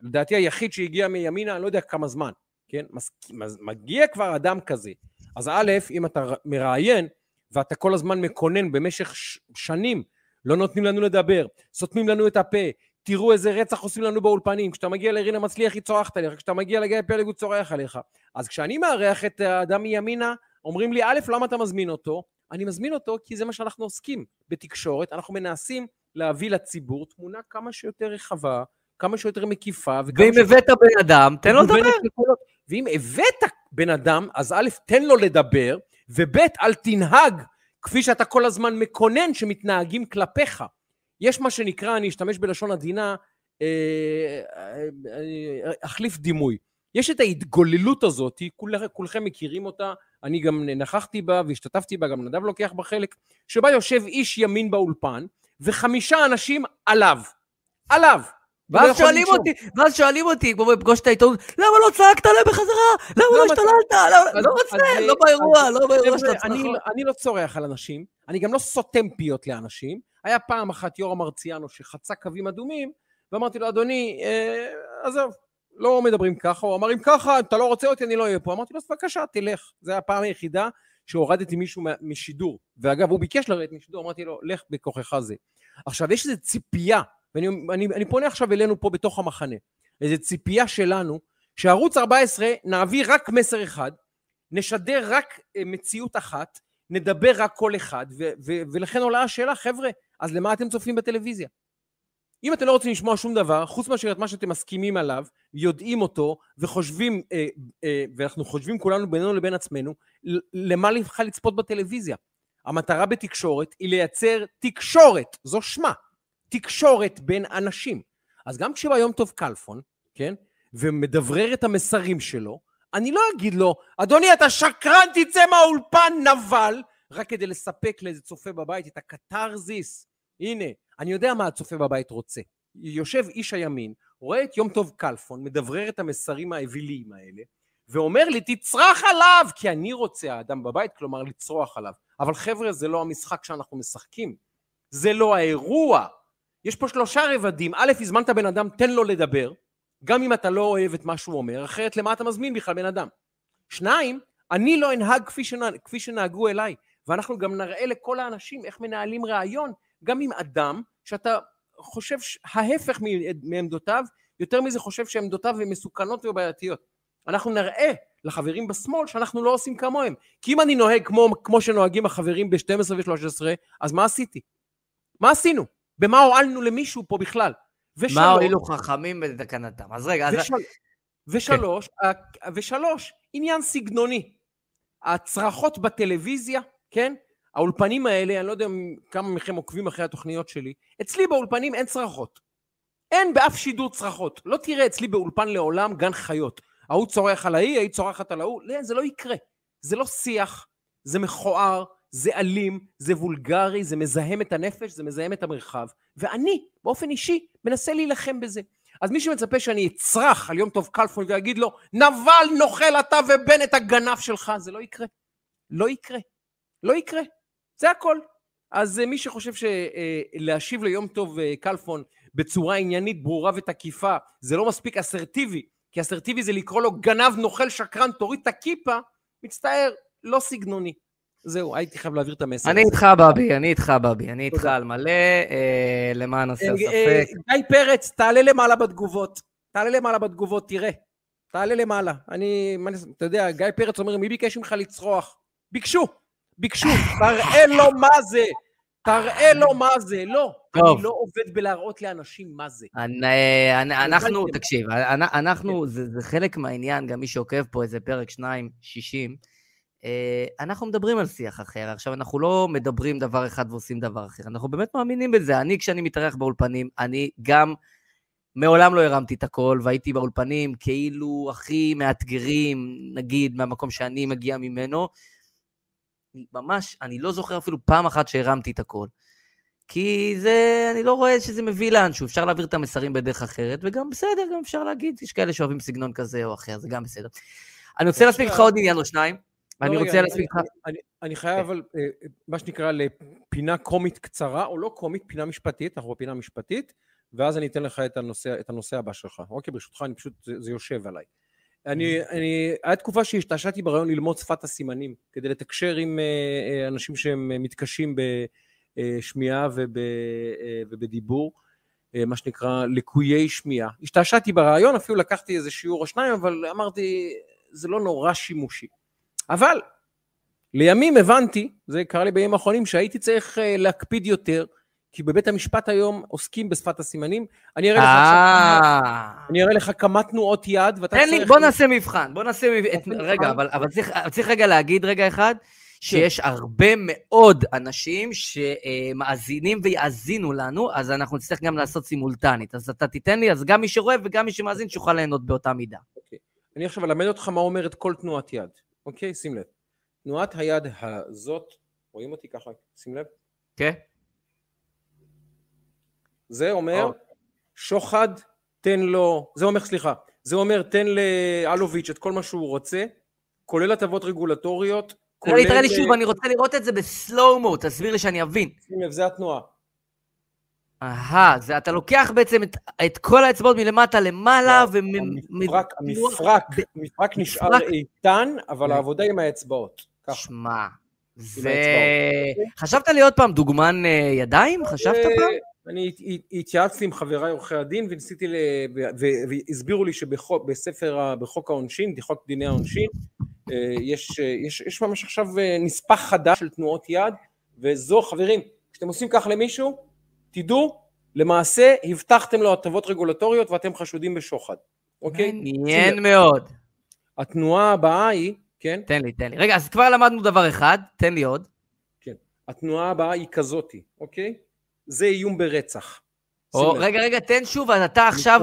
לדעתי היחיד שהגיע מימינה, אני לא יודע כמה זמן, כן? מסכים, מגיע כבר אדם כזה. אז א', אם אתה מראיין, ואתה כל הזמן מקונן במשך שנים, לא נותנים לנו לדבר, סותמים לנו את הפה, תראו איזה רצח עושים לנו באולפנים, כשאתה מגיע לרינה מצליח היא צורחת עליך, כשאתה מגיע לגיא פלג הוא צורח עליך. אז כשאני מארח את האדם מימינה, אומרים לי, א', למה אתה מזמין אותו? אני מזמין אותו כי זה מה שאנחנו עוסקים בתקשורת, אנחנו מנסים להביא לציבור תמונה כמה שיותר רחבה, כמה שיותר מקיפה. ואם הבאת בן אדם, תן לו לדבר. ואם הבאת בן אדם, אז א', תן לו לדבר, וב', אל תנהג כפי שאתה כל הזמן מקונן שמתנהגים כלפיך. יש מה שנקרא, אני אשתמש בלשון עדינה, אה, אה, אחליף דימוי. יש את ההתגוללות הזאת, כול, כולכם מכירים אותה, אני גם נכחתי בה והשתתפתי בה, גם נדב לוקח בה חלק, שבה יושב איש ימין באולפן, וחמישה אנשים עליו. עליו. ואז שואלים אותי, ואז שואלים אותי, כמו בפגוש את העיתונות, למה לא צעקת עליהם בחזרה? למה לא השתוללת? לא רוצה, לא באירוע, לא באירוע של הצלחות. אני לא צורח על אנשים, אני גם לא סותם פיות לאנשים. היה פעם אחת יורם מרציאנו שחצה קווים אדומים, ואמרתי לו, אדוני, אה, עזוב, לא מדברים ככה. הוא אמר, אם ככה, אתה לא רוצה אותי, אני לא אהיה פה. אמרתי לו, אז בבקשה, תלך. זו הפעם היחידה שהורדתי מישהו משידור. ואגב, הוא ביקש לרדת משידור, אמרתי לו, לך בכוחך זה. עכשיו, יש איזו ציפייה ואני אני, אני פונה עכשיו אלינו פה בתוך המחנה, איזו ציפייה שלנו, שערוץ 14 נעביר רק מסר אחד, נשדר רק אה, מציאות אחת, נדבר רק קול אחד, ו- ו- ולכן עולה השאלה, חבר'ה, אז למה אתם צופים בטלוויזיה? אם אתם לא רוצים לשמוע שום דבר, חוץ מאשר את מה שאתם מסכימים עליו, יודעים אותו, וחושבים, אה, אה, ואנחנו חושבים כולנו בינינו לבין עצמנו, למה לך לצפות בטלוויזיה? המטרה בתקשורת היא לייצר תקשורת, זו שמה, תקשורת בין אנשים. אז גם כשבא יום טוב כלפון, כן, ומדברר את המסרים שלו, אני לא אגיד לו, אדוני, אתה שקרן, תצא מהאולפן, נבל, רק כדי לספק לאיזה צופה בבית את הקתרזיס. הנה, אני יודע מה הצופה בבית רוצה. יושב איש הימין, רואה את יום טוב כלפון, מדברר את המסרים האוויליים האלה, ואומר לי, תצרח עליו, כי אני רוצה האדם בבית, כלומר לצרוח עליו. אבל חבר'ה, זה לא המשחק שאנחנו משחקים. זה לא האירוע. יש פה שלושה רבדים. א', הזמנת בן אדם, תן לו לדבר, גם אם אתה לא אוהב את מה שהוא אומר, אחרת למה אתה מזמין בכלל בן אדם? שניים, אני לא אנהג כפי, שנהג, כפי שנהגו אליי, ואנחנו גם נראה לכל האנשים איך מנהלים ראיון, גם עם אדם שאתה חושב ההפך מעמדותיו, יותר מזה חושב שעמדותיו הן מסוכנות ובעייתיות. אנחנו נראה לחברים בשמאל שאנחנו לא עושים כמוהם. כי אם אני נוהג כמו, כמו שנוהגים החברים ב-12 ו-13, אז מה עשיתי? מה עשינו? במה הועלנו למישהו פה בכלל? ושלוש, מה הועילו חכמים בתקנתם? אז רגע, ושל... אז... ושלוש, כן. ושלוש, עניין סגנוני. הצרחות בטלוויזיה, כן? האולפנים האלה, אני לא יודע כמה מכם עוקבים אחרי התוכניות שלי, אצלי באולפנים אין צרחות. אין באף שידור צרחות. לא תראה אצלי באולפן לעולם גן חיות. ההוא צורח על ההיא, ההיא צורחת על ההוא. לא, זה לא יקרה. זה לא שיח, זה מכוער, זה אלים, זה וולגרי, זה מזהם את הנפש, זה מזהם את המרחב. ואני, באופן אישי, מנסה להילחם בזה. אז מי שמצפה שאני אצרח על יום טוב כלפון ויגיד לו, נבל נוכל אתה ובנט הגנב שלך, זה לא יקרה. לא יקרה. לא יקרה. זה הכל. אז אה, מי שחושב שלהשיב ליום טוב אה, כלפון בצורה עניינית, ברורה ותקיפה, זה לא מספיק אסרטיבי, כי אסרטיבי זה לקרוא לו גנב, נוכל, שקרן, תוריד את הכיפה, מצטער, לא סגנוני. זהו, הייתי חייב להעביר את המסר. אני איתך, בבי, אני איתך, בבי, אני איתך על מלא, אה, למען הסר ספק. גיא פרץ, תעלה למעלה בתגובות. תעלה למעלה בתגובות, תראה. תעלה למעלה. אני, אתה יודע, גיא פרץ אומר, מי ביקש ממך לצרוח? ביקשו. ביקשו, תראה לו מה זה, תראה לו מה זה, לא. טוב. אני לא עובד בלהראות לאנשים מה זה. אנחנו, תקשיב, אנחנו, זה, זה חלק מהעניין, גם מי שעוקב פה איזה פרק 2, 60, אה, אנחנו מדברים על שיח אחר. עכשיו, אנחנו לא מדברים דבר אחד ועושים דבר אחר, אנחנו באמת מאמינים בזה. אני, כשאני מתארח באולפנים, אני גם... מעולם לא הרמתי את הכל, והייתי באולפנים כאילו הכי מאתגרים, נגיד, מהמקום שאני מגיע ממנו, ממש, אני לא זוכר אפילו פעם אחת שהרמתי את הכל. כי זה, אני לא רואה שזה מביא לאנשהו, אפשר להעביר את המסרים בדרך אחרת, וגם בסדר, גם אפשר להגיד, יש כאלה שאוהבים סגנון כזה או אחר, זה גם בסדר. אני רוצה להספיק איתך עוד עניין או שניים. לא, אני רוצה להספיק איתך... אני חייב, כן. אבל, אה, מה שנקרא, לפינה קומית קצרה, או לא קומית, פינה משפטית, אנחנו בפינה משפטית, ואז אני אתן לך את הנושא, את הנושא הבא שלך. אוקיי, ברשותך, אני פשוט, זה, זה יושב עליי. אני, אני, היה תקופה שהשתעשעתי ברעיון ללמוד שפת הסימנים, כדי לתקשר עם אה, אה, אנשים שהם מתקשים בשמיעה וב, אה, ובדיבור, מה שנקרא לקויי שמיעה. השתעשעתי ברעיון, אפילו לקחתי איזה שיעור או שניים, אבל אמרתי, זה לא נורא שימושי. אבל לימים הבנתי, זה קרה לי בימים האחרונים, שהייתי צריך להקפיד יותר, כי בבית המשפט היום עוסקים בשפת הסימנים. אני אראה לך אה. אני אראה לך כמה תנועות יד, ואתה צריך... תן לי, בוא נעשה מבחן, בוא נעשה מבחן. רגע, אבל צריך רגע להגיד רגע אחד, כן. שיש הרבה מאוד אנשים שמאזינים ויאזינו לנו, אז אנחנו נצטרך גם לעשות סימולטנית. אז אתה תיתן לי, אז גם מי שרואה וגם מי שמאזין, שיוכל ליהנות באותה מידה. אוקיי. אני עכשיו אלמד אותך מה אומרת כל תנועת יד. אוקיי? שים לב. תנועת היד הזאת, רואים אותי ככה? שים לב. כן. זה אומר oh. שוחד תן לו, זה אומר סליחה, זה אומר תן לאלוביץ' את כל מה שהוא רוצה, כולל הטבות רגולטוריות, כולל... תראה לי שוב, אני רוצה לראות את זה בסלואו-מו, תסביר לי שאני אבין. שים לב, זה התנועה. אהה, זה אתה לוקח בעצם את, את כל האצבעות מלמטה למעלה ו... המפרק, המפרק, המפרק נשאר איתן, אבל העבודה עם האצבעות. שמע, זה... חשבת לי עוד פעם דוגמן אה, ידיים? חשבת פעם? אני התייעצתי עם חבריי עורכי הדין וניסיתי, ל... והסבירו לי שבספר, בחוק העונשין, בחוק דיני העונשין, אה, יש, יש, יש ממש עכשיו אה, נספח חדש של תנועות יד, וזו, חברים, כשאתם עושים כך למישהו, תדעו, למעשה הבטחתם לו הטבות רגולטוריות ואתם חשודים בשוחד, אוקיי? מעניין מאוד. התנועה הבאה היא, כן? תן לי, תן לי. רגע, אז כבר למדנו דבר אחד, תן לי עוד. כן. התנועה הבאה היא כזאתי, אוקיי? זה איום ברצח. או, רגע, רגע, תן שוב, אתה עכשיו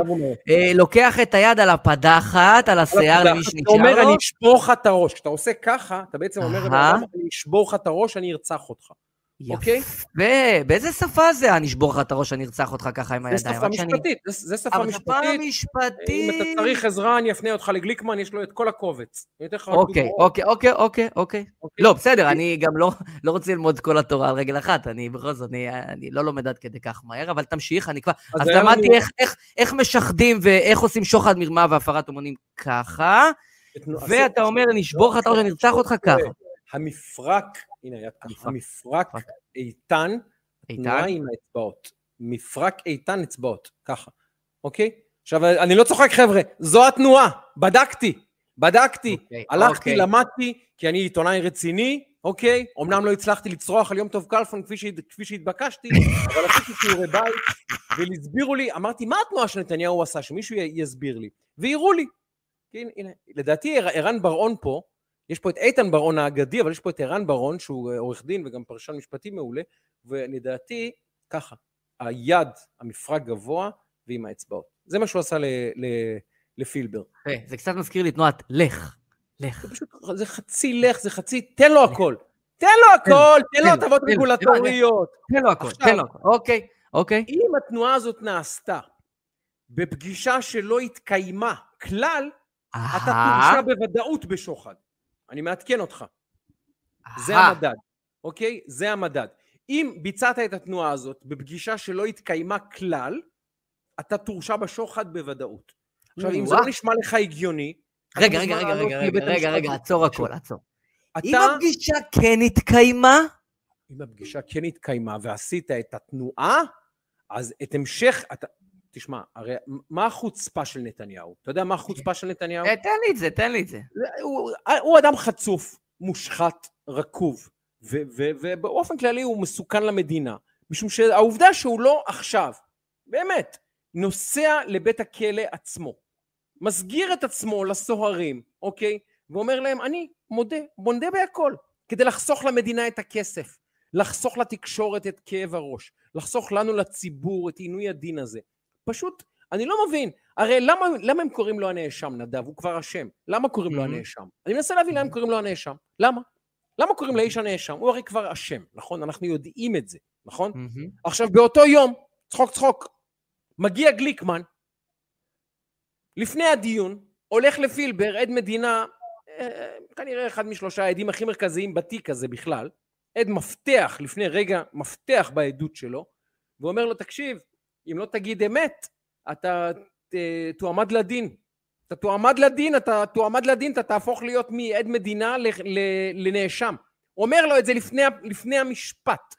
אה, לוקח את היד על הפדחת, על השיער למי שנשאר לו. אתה אומר, אני אשבור לך את הראש. כשאתה עושה ככה, אתה בעצם אומר, אני אשבור לך את הראש, אני ארצח אותך. אוקיי? יפה, באיזה שפה זה אני אשבור לך את הראש, אני ארצח אותך ככה עם הידיים? זה שפה משפטית, זה שפה משפטית. אבל שפה משפטית... אם אתה צריך עזרה, אני אפנה אותך לגליקמן, יש לו את כל הקובץ. אוקיי, אוקיי, אוקיי, אוקיי, אוקיי. לא, בסדר, אני גם לא, לא רוצה ללמוד כל התורה על רגל אחת, אני בכל זאת, אני לא לומד עד כדי כך מהר, אבל תמשיך, אני כבר... אז למדתי איך משחדים ואיך עושים שוחד, מרמה והפרת אמונים ככה, ואתה אומר, אני אשבור לך את הראש, אני ארצח אותך ככה. המפרק הנה היד ככה, מפרק איתן, תנועה עם האצבעות. מפרק איתן אצבעות, ככה, אוקיי? עכשיו, אני לא צוחק חבר'ה, זו התנועה, בדקתי, בדקתי, אוקיי, הלכתי, אוקיי. למדתי, כי אני עיתונאי רציני, אוקיי? אמנם לא הצלחתי לצרוח על יום טוב כלפון כפי, שהת, כפי שהתבקשתי, אבל עשיתי שיעורי בית, והסבירו לי, אמרתי, מה התנועה שנתניהו עשה? שמישהו יסביר לי. והראו לי. הנה, הנה, לדעתי ערן בר-און פה, יש פה את איתן ברון האגדי, אבל יש פה את ערן ברון, שהוא אה, עורך דין וגם פרשן משפטי מעולה, ולדעתי, ככה, היד, המפרק גבוה ועם האצבעות. זה מה שהוא עשה ל, ל, לפילבר. זה קצת מזכיר לי תנועת לך, לך. זה פשוט, זה חצי לך, זה חצי, תן לו הכל. תן לו הכל, תן לו הטבות רגולטוריות. תן לו הכל, תן לו הכל. אוקיי, אוקיי. אם התנועה הזאת נעשתה בפגישה שלא התקיימה כלל, אתה תורשע בוודאות בשוחד. אני מעדכן אותך. זה המדד, אוקיי? זה המדד. אם ביצעת את התנועה הזאת בפגישה שלא התקיימה כלל, אתה תורשע בשוחד בוודאות. עכשיו, אם זה לא נשמע לך הגיוני... רגע, רגע, רגע, רגע, רגע, רגע, רגע, עצור הכל, עצור. אם הפגישה כן התקיימה... אם הפגישה כן התקיימה ועשית את התנועה, אז את המשך... תשמע, הרי מה החוצפה של נתניהו? אתה יודע מה החוצפה של נתניהו? אה, תן לי את זה, תן לי את זה. הוא, הוא אדם חצוף, מושחת, רקוב, ובאופן כללי הוא מסוכן למדינה, משום שהעובדה שהוא לא עכשיו, באמת, נוסע לבית הכלא עצמו, מסגיר את עצמו לסוהרים, אוקיי? ואומר להם, אני מודה, מודה בהכל, כדי לחסוך למדינה את הכסף, לחסוך לתקשורת את כאב הראש, לחסוך לנו לציבור את עינוי הדין הזה. פשוט, אני לא מבין, הרי למה, למה הם קוראים לו הנאשם, נדב? הוא כבר אשם. למה קוראים לו הנאשם? אני מנסה להבין למה הם קוראים לו הנאשם. למה? למה קוראים לאיש הנאשם? הוא הרי כבר אשם, נכון? אנחנו יודעים את זה, נכון? עכשיו, באותו יום, צחוק צחוק, מגיע גליקמן, לפני הדיון, הולך לפילבר, עד מדינה, אה, כנראה אחד משלושה העדים הכי מרכזיים בתיק הזה בכלל, עד מפתח, לפני רגע, מפתח בעדות שלו, ואומר לו, תקשיב, אם לא תגיד אמת, אתה תועמד לדין. אתה תועמד לדין, אתה תועמד לדין, אתה תהפוך להיות מעד מדינה לנאשם. אומר לו את זה לפני, לפני המשפט.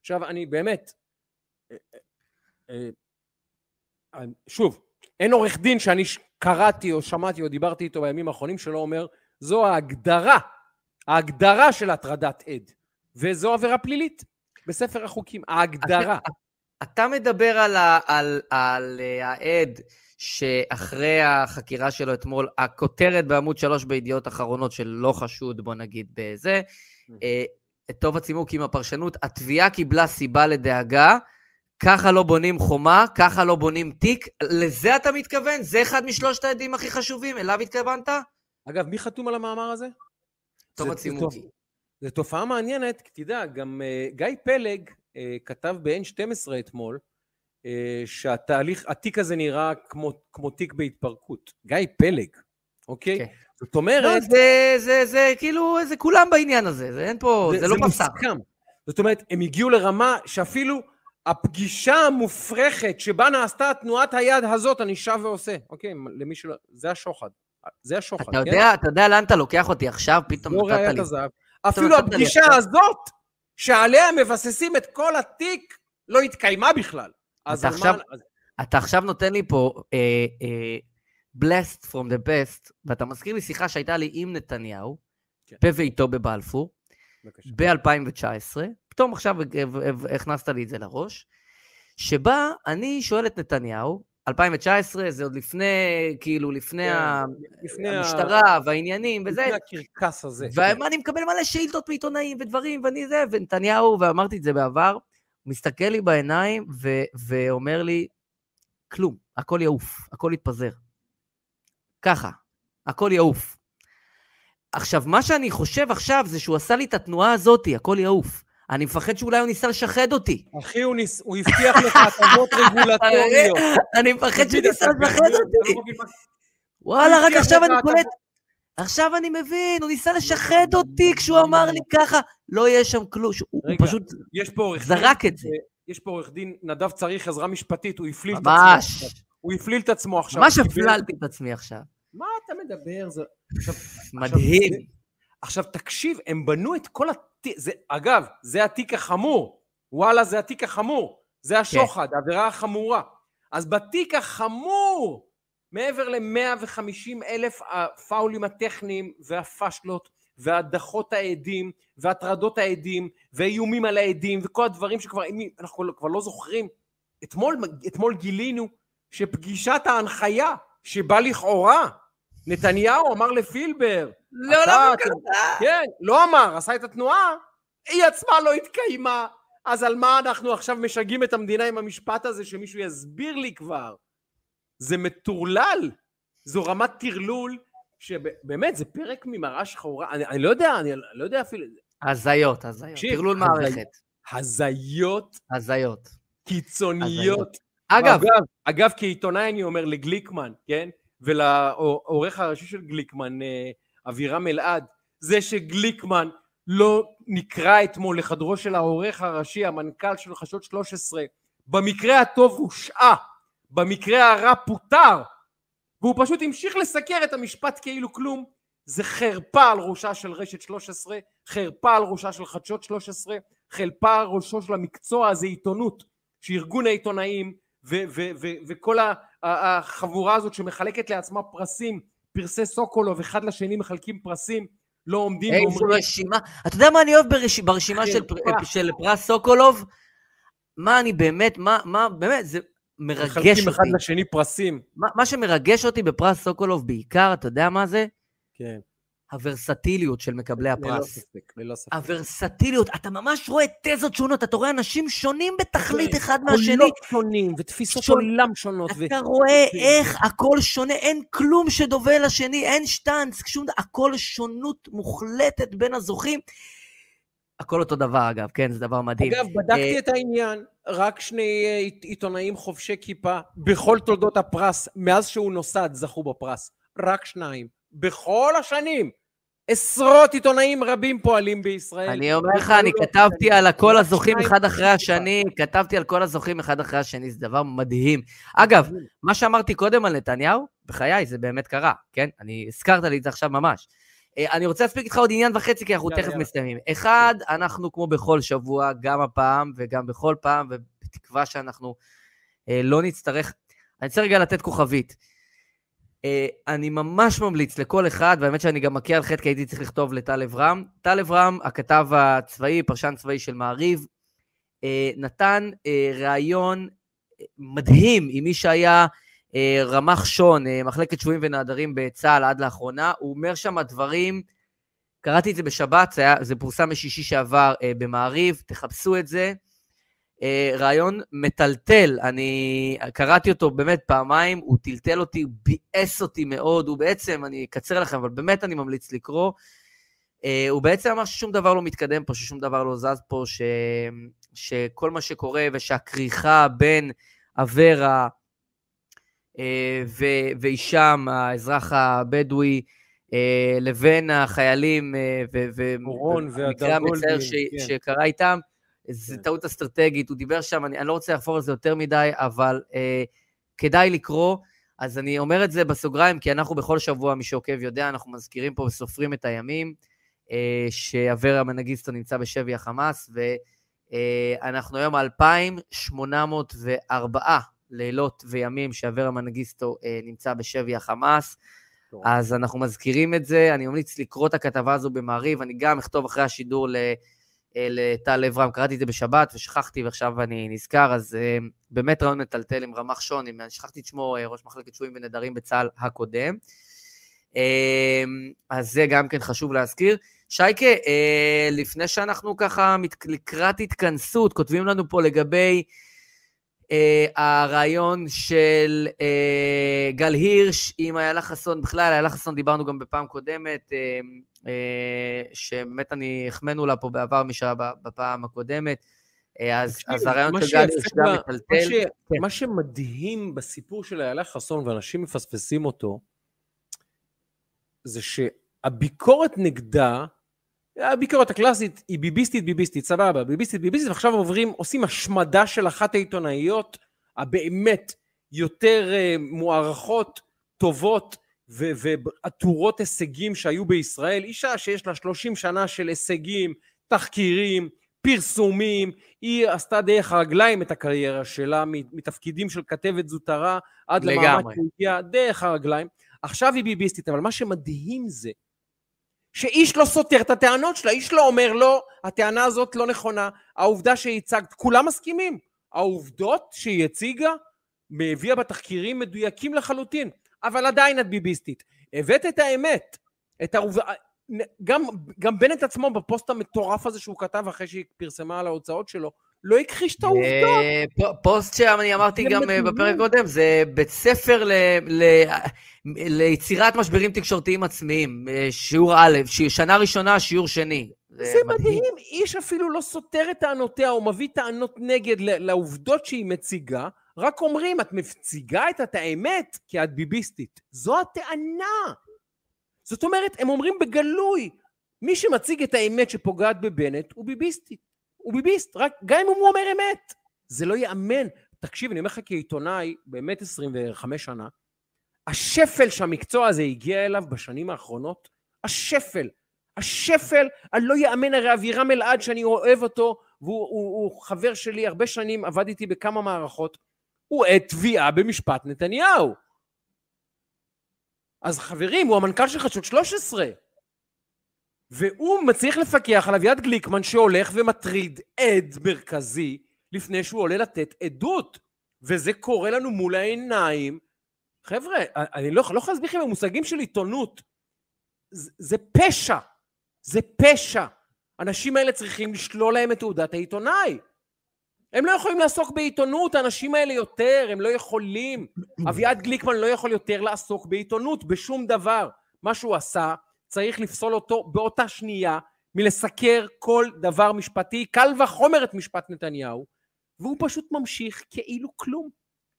עכשיו, אני באמת, אה, אה, אה, שוב, אין עורך דין שאני קראתי או שמעתי או דיברתי איתו בימים האחרונים שלא אומר, זו ההגדרה, ההגדרה של הטרדת עד, וזו עבירה פלילית בספר החוקים, ההגדרה. אתה מדבר על, ה, על, על אה, העד שאחרי החקירה שלו אתמול, הכותרת בעמוד 3 בידיעות אחרונות של לא חשוד, בוא נגיד בזה, אה, טוב הצימוק עם הפרשנות, התביעה קיבלה סיבה לדאגה, ככה לא בונים חומה, ככה לא בונים תיק, לזה אתה מתכוון? זה אחד משלושת העדים הכי חשובים, אליו התכוונת? אגב, מי חתום על המאמר הזה? טוב הצימוקי. זו תופעה מעניינת, כי תדע, גם uh, גיא פלג כתב ב-N12 אתמול, אה, שהתהליך, התיק הזה נראה כמו, כמו תיק בהתפרקות. גיא פלג, אוקיי? כן. זאת אומרת... לא, זה, זה, זה כאילו, זה כולם בעניין הזה, זה אין פה, זה, זה לא מפסק. זה מוסכם. זאת אומרת, הם הגיעו לרמה שאפילו הפגישה המופרכת שבה נעשתה תנועת היד הזאת, אני שב ועושה. אוקיי, למי שלא... זה השוחד. זה השוחד, אתה כן? יודע, אתה יודע לאן אתה לוקח אותי עכשיו? פתאום נתת לי... אפילו הפגישה הזאת שעליה מבססים את כל התיק, לא התקיימה בכלל. אתה עכשיו, מה... אתה עכשיו נותן לי פה uh, uh, blessed from the best, ואתה מזכיר לי שיחה שהייתה לי עם נתניהו, כן. בביתו בבלפור, ב-2019, פתאום עכשיו הכנסת לי את זה לראש, שבה אני שואל את נתניהו, 2019 זה עוד לפני, כאילו, לפני, כן, המשטרה. והעניינים וזה. לפני הקרקס הזה. ואני מקבל מלא שאילתות מעיתונאים ודברים, ואני זה, ונתניהו, ואמרתי את זה בעבר, מסתכל לי בעיניים ו... ואומר לי, כלום, הכל יעוף, הכל יתפזר. ככה, הכל יעוף. עכשיו, מה שאני חושב עכשיו זה שהוא עשה לי את התנועה הזאתי, הכל יעוף. אני מפחד שאולי הוא ניסה לשחד אותי. אחי, הוא, ניס... הוא הבטיח לך הטבות רגולטוריות. אני מפחד שהוא ניסה לשחד אותי. וואלה, רק עכשיו אני קולט... עכשיו אני מבין, הוא ניסה לשחד אותי כשהוא אמר לי ככה, לא יהיה שם כלום, הוא פשוט זרק את זה. יש פה עורך דין, נדב צריך עזרה משפטית, הוא הפליל את עצמו. ממש. הוא הפליל את עצמו עכשיו. ממש הפללתי את עצמי עכשיו. מה אתה מדבר? מדהים. עכשיו תקשיב, הם בנו את כל התיק, זה, אגב, זה התיק החמור, וואלה זה התיק החמור, זה השוחד, כן. העבירה החמורה. אז בתיק החמור, מעבר ל-150 אלף הפאולים הטכניים והפשלות והדחות העדים והטרדות העדים ואיומים על העדים וכל הדברים שכבר אנחנו כבר לא זוכרים. אתמול, אתמול גילינו שפגישת ההנחיה שבה לכאורה נתניהו אמר לפילבר לא, לא, אתם- כן, לא אמר, עשה את התנועה, היא עצמה לא התקיימה. אז על מה אנחנו עכשיו משגעים את המדינה עם המשפט הזה שמישהו יסביר לי כבר? זה מטורלל. זו רמת טרלול, שבאמת, זה פרק ממראה שחורה. אני, אני לא יודע, אני לא יודע אפילו... הזיות, הזיות. תקשיב, טרלול הזי- מערכת. הזיות הזיות. קיצוניות. אגב, אגב, אגב, כעיתונאי אני אומר לגליקמן, כן? ולעורך הראשי של גליקמן, אה, אבירם אלעד, זה שגליקמן לא נקרא אתמול לחדרו של העורך הראשי, המנכ"ל של חדשות 13, במקרה הטוב הושעה, במקרה הרע פוטר, והוא פשוט המשיך לסקר את המשפט כאילו כלום, זה חרפה על ראשה של רשת 13, חרפה על ראשה של חדשות 13, חרפה על ראשו של המקצוע הזה עיתונות, שארגון העיתונאים ו- ו- ו- וכל החבורה הזאת שמחלקת לעצמה פרסים, פרסי סוקולוב, אחד לשני מחלקים פרסים, לא עומדים איזו ואומרים, רשימה. אתה יודע מה אני אוהב ברש... ברשימה של, פר-. של פרס סוקולוב? מה אני באמת, מה, מה, באמת, זה מרגש מחלקים אחד אותי. לשני פרסים. מה, מה שמרגש אותי בפרס סוקולוב בעיקר, אתה יודע מה זה? כן, הוורסטיליות של מקבלי ללא הפרס. ספק, ללא ספק. הוורסטיליות, אתה ממש רואה תזות שונות, אתה רואה אנשים שונים בתכלית אחד מהשני. קולות שונים ותפיסות עולם שונות. ו- אתה רואה כן. איך הכל שונה, אין כלום שדומה לשני, אין שטאנץ, שום הכל שונות מוחלטת בין הזוכים. הכל אותו דבר אגב, כן, זה דבר מדהים. אגב, בדקתי אה, את העניין, רק שני אה, עית- עיתונאים חובשי כיפה בכל תולדות הפרס, מאז שהוא נוסד, זכו בפרס. רק שניים. בכל השנים. עשרות עיתונאים רבים פועלים בישראל. אני אומר לך, אני לא כתבתי. על כל הזוכים אחד אחרי. השני, כתבתי על כל הזוכים אחד אחרי השני, זה דבר מדהים. אגב, מה שאמרתי קודם על נתניהו, בחיי, זה באמת קרה, כן? אני, הזכרת לי את זה עכשיו ממש. אה, אני רוצה להספיק איתך עוד עניין וחצי, כי אנחנו תכף. מסיימים. אחד, אנחנו כמו בכל שבוע, גם הפעם וגם בכל פעם, ובתקווה שאנחנו אה, לא נצטרך... אני רוצה רגע לתת כוכבית. אה, אני ממש ממליץ לכל אחד, והאמת שאני גם מכה על חטא כי הייתי צריך לכתוב לטל אברהם. טל אברהם, הכתב הצבאי, פרשן צבאי של מעריב, אה, נתן אה, ראיון מדהים עם מי שהיה רמ"ח שון, מחלקת שבויים ונעדרים בצה"ל עד לאחרונה. הוא אומר שם דברים, קראתי את זה בשבת, זה, היה, זה פורסם בשישי שעבר במעריב, תחפשו את זה. אה, רעיון מטלטל, אני קראתי אותו באמת פעמיים, הוא טלטל אותי, הוא ביאס אותי מאוד, הוא בעצם, אני אקצר לכם, אבל באמת אני ממליץ לקרוא. אה, הוא בעצם אמר ששום דבר לא מתקדם פה, ששום דבר לא זז פה, ש... שכל מה שקורה ושהכריכה בין אברה אה, ו- והישאם, האזרח הבדואי, אה, לבין החיילים, אה, ו- והמקרה המצער ש- כן. שקרה איתם, זו כן. טעות אסטרטגית, הוא דיבר שם, אני, אני לא רוצה לחפור על זה יותר מדי, אבל אה, כדאי לקרוא. אז אני אומר את זה בסוגריים, כי אנחנו בכל שבוע, מי שעוקב יודע, אנחנו מזכירים פה וסופרים את הימים אה, שאברה מנגיסטו נמצא בשבי החמאס, ואנחנו היום 2,804 לילות וימים שאברה מנגיסטו אה, נמצא בשבי החמאס. אז אנחנו מזכירים את זה, אני ממליץ לקרוא את הכתבה הזו במעריב, אני גם אכתוב אחרי השידור ל- אה, לטל אברהם, קראתי את זה בשבת ושכחתי ועכשיו אני נזכר, אז אה, באמת רעיון מטלטל עם רמ"ח שון, אם- שכחתי את שמו, אה, ראש מחלקת שבויים ונדרים בצה"ל הקודם. אה, אז זה גם כן חשוב להזכיר. שייקה, אה, לפני שאנחנו ככה לקראת התכנסות, כותבים לנו פה לגבי אה, הרעיון של אה, גל הירש עם איילה חסון, בכלל, איילה חסון דיברנו גם בפעם קודמת, אה, אה, שבאמת אני, החמאנו לה פה בעבר ב- בפעם הקודמת, אה, אז, אז הרעיון של גל הירש גם מטלטל. מה כן. מה שמדהים בסיפור של איילה חסון, ואנשים מפספסים אותו, זה שהביקורת נגדה, הביקורת הקלאסית היא ביביסטית ביביסטית, סבבה, ביביסטית ביביסטית, ועכשיו עוברים, עושים השמדה של אחת העיתונאיות הבאמת יותר uh, מוערכות, טובות ו- ועטורות הישגים שהיו בישראל, אישה שיש לה 30 שנה של הישגים, תחקירים, פרסומים, היא עשתה דרך הרגליים את הקריירה שלה, מתפקידים של כתבת זוטרה עד למעמד. שהגיעה דרך הרגליים. עכשיו היא ביביסטית, אבל מה שמדהים זה שאיש לא סותר את הטענות שלה, איש לא אומר לא, הטענה הזאת לא נכונה, העובדה שהצגת, כולם מסכימים, העובדות שהיא הציגה, הביאה בתחקירים מדויקים לחלוטין, אבל עדיין את ביביסטית. הבאת את האמת, את העובדה... גם, גם בנט עצמו בפוסט המטורף הזה שהוא כתב אחרי שהיא פרסמה על ההוצאות שלו, לא הכחיש את העובדות. פוסט שאני אמרתי גם אה, בפרק קודם, זה בית ספר ליצירת משברים תקשורתיים עצמיים, אה, שיעור א', שנה ראשונה, שיעור שני. זה מדהים, איש אפילו לא סותר את טענותיה, או מביא טענות נגד לעובדות שהיא מציגה, רק אומרים, את מציגה את האמת כי את ביביסטית. זו הטענה. זאת אומרת, הם אומרים בגלוי, מי שמציג את האמת שפוגעת בבנט הוא ביביסטי. הוא ביביסט, רק גם אם הוא אומר אמת. זה לא ייאמן. תקשיב, אני אומר לך כעיתונאי, באמת 25 שנה, השפל שהמקצוע הזה הגיע אליו בשנים האחרונות, השפל, השפל הלא ייאמן, הרי אבירם אלעד שאני אוהב אותו, והוא הוא, הוא חבר שלי, הרבה שנים עבד איתי בכמה מערכות, הוא עת תביעה במשפט נתניהו. אז חברים, הוא המנכ"ל של חדשות 13. והוא מצליח לפקח על אביעד גליקמן שהולך ומטריד עד מרכזי לפני שהוא עולה לתת עדות. וזה קורה לנו מול העיניים. חבר'ה, אני לא, לא יכול להסביר לכם במושגים של עיתונות. זה, זה פשע. זה פשע. האנשים האלה צריכים לשלול להם את תעודת העיתונאי. הם לא יכולים לעסוק בעיתונות, האנשים האלה יותר, הם לא יכולים. אביעד גליקמן לא יכול יותר לעסוק בעיתונות, בשום דבר. מה שהוא עשה, צריך לפסול אותו באותה שנייה מלסקר כל דבר משפטי, קל וחומר את משפט נתניהו, והוא פשוט ממשיך כאילו כלום.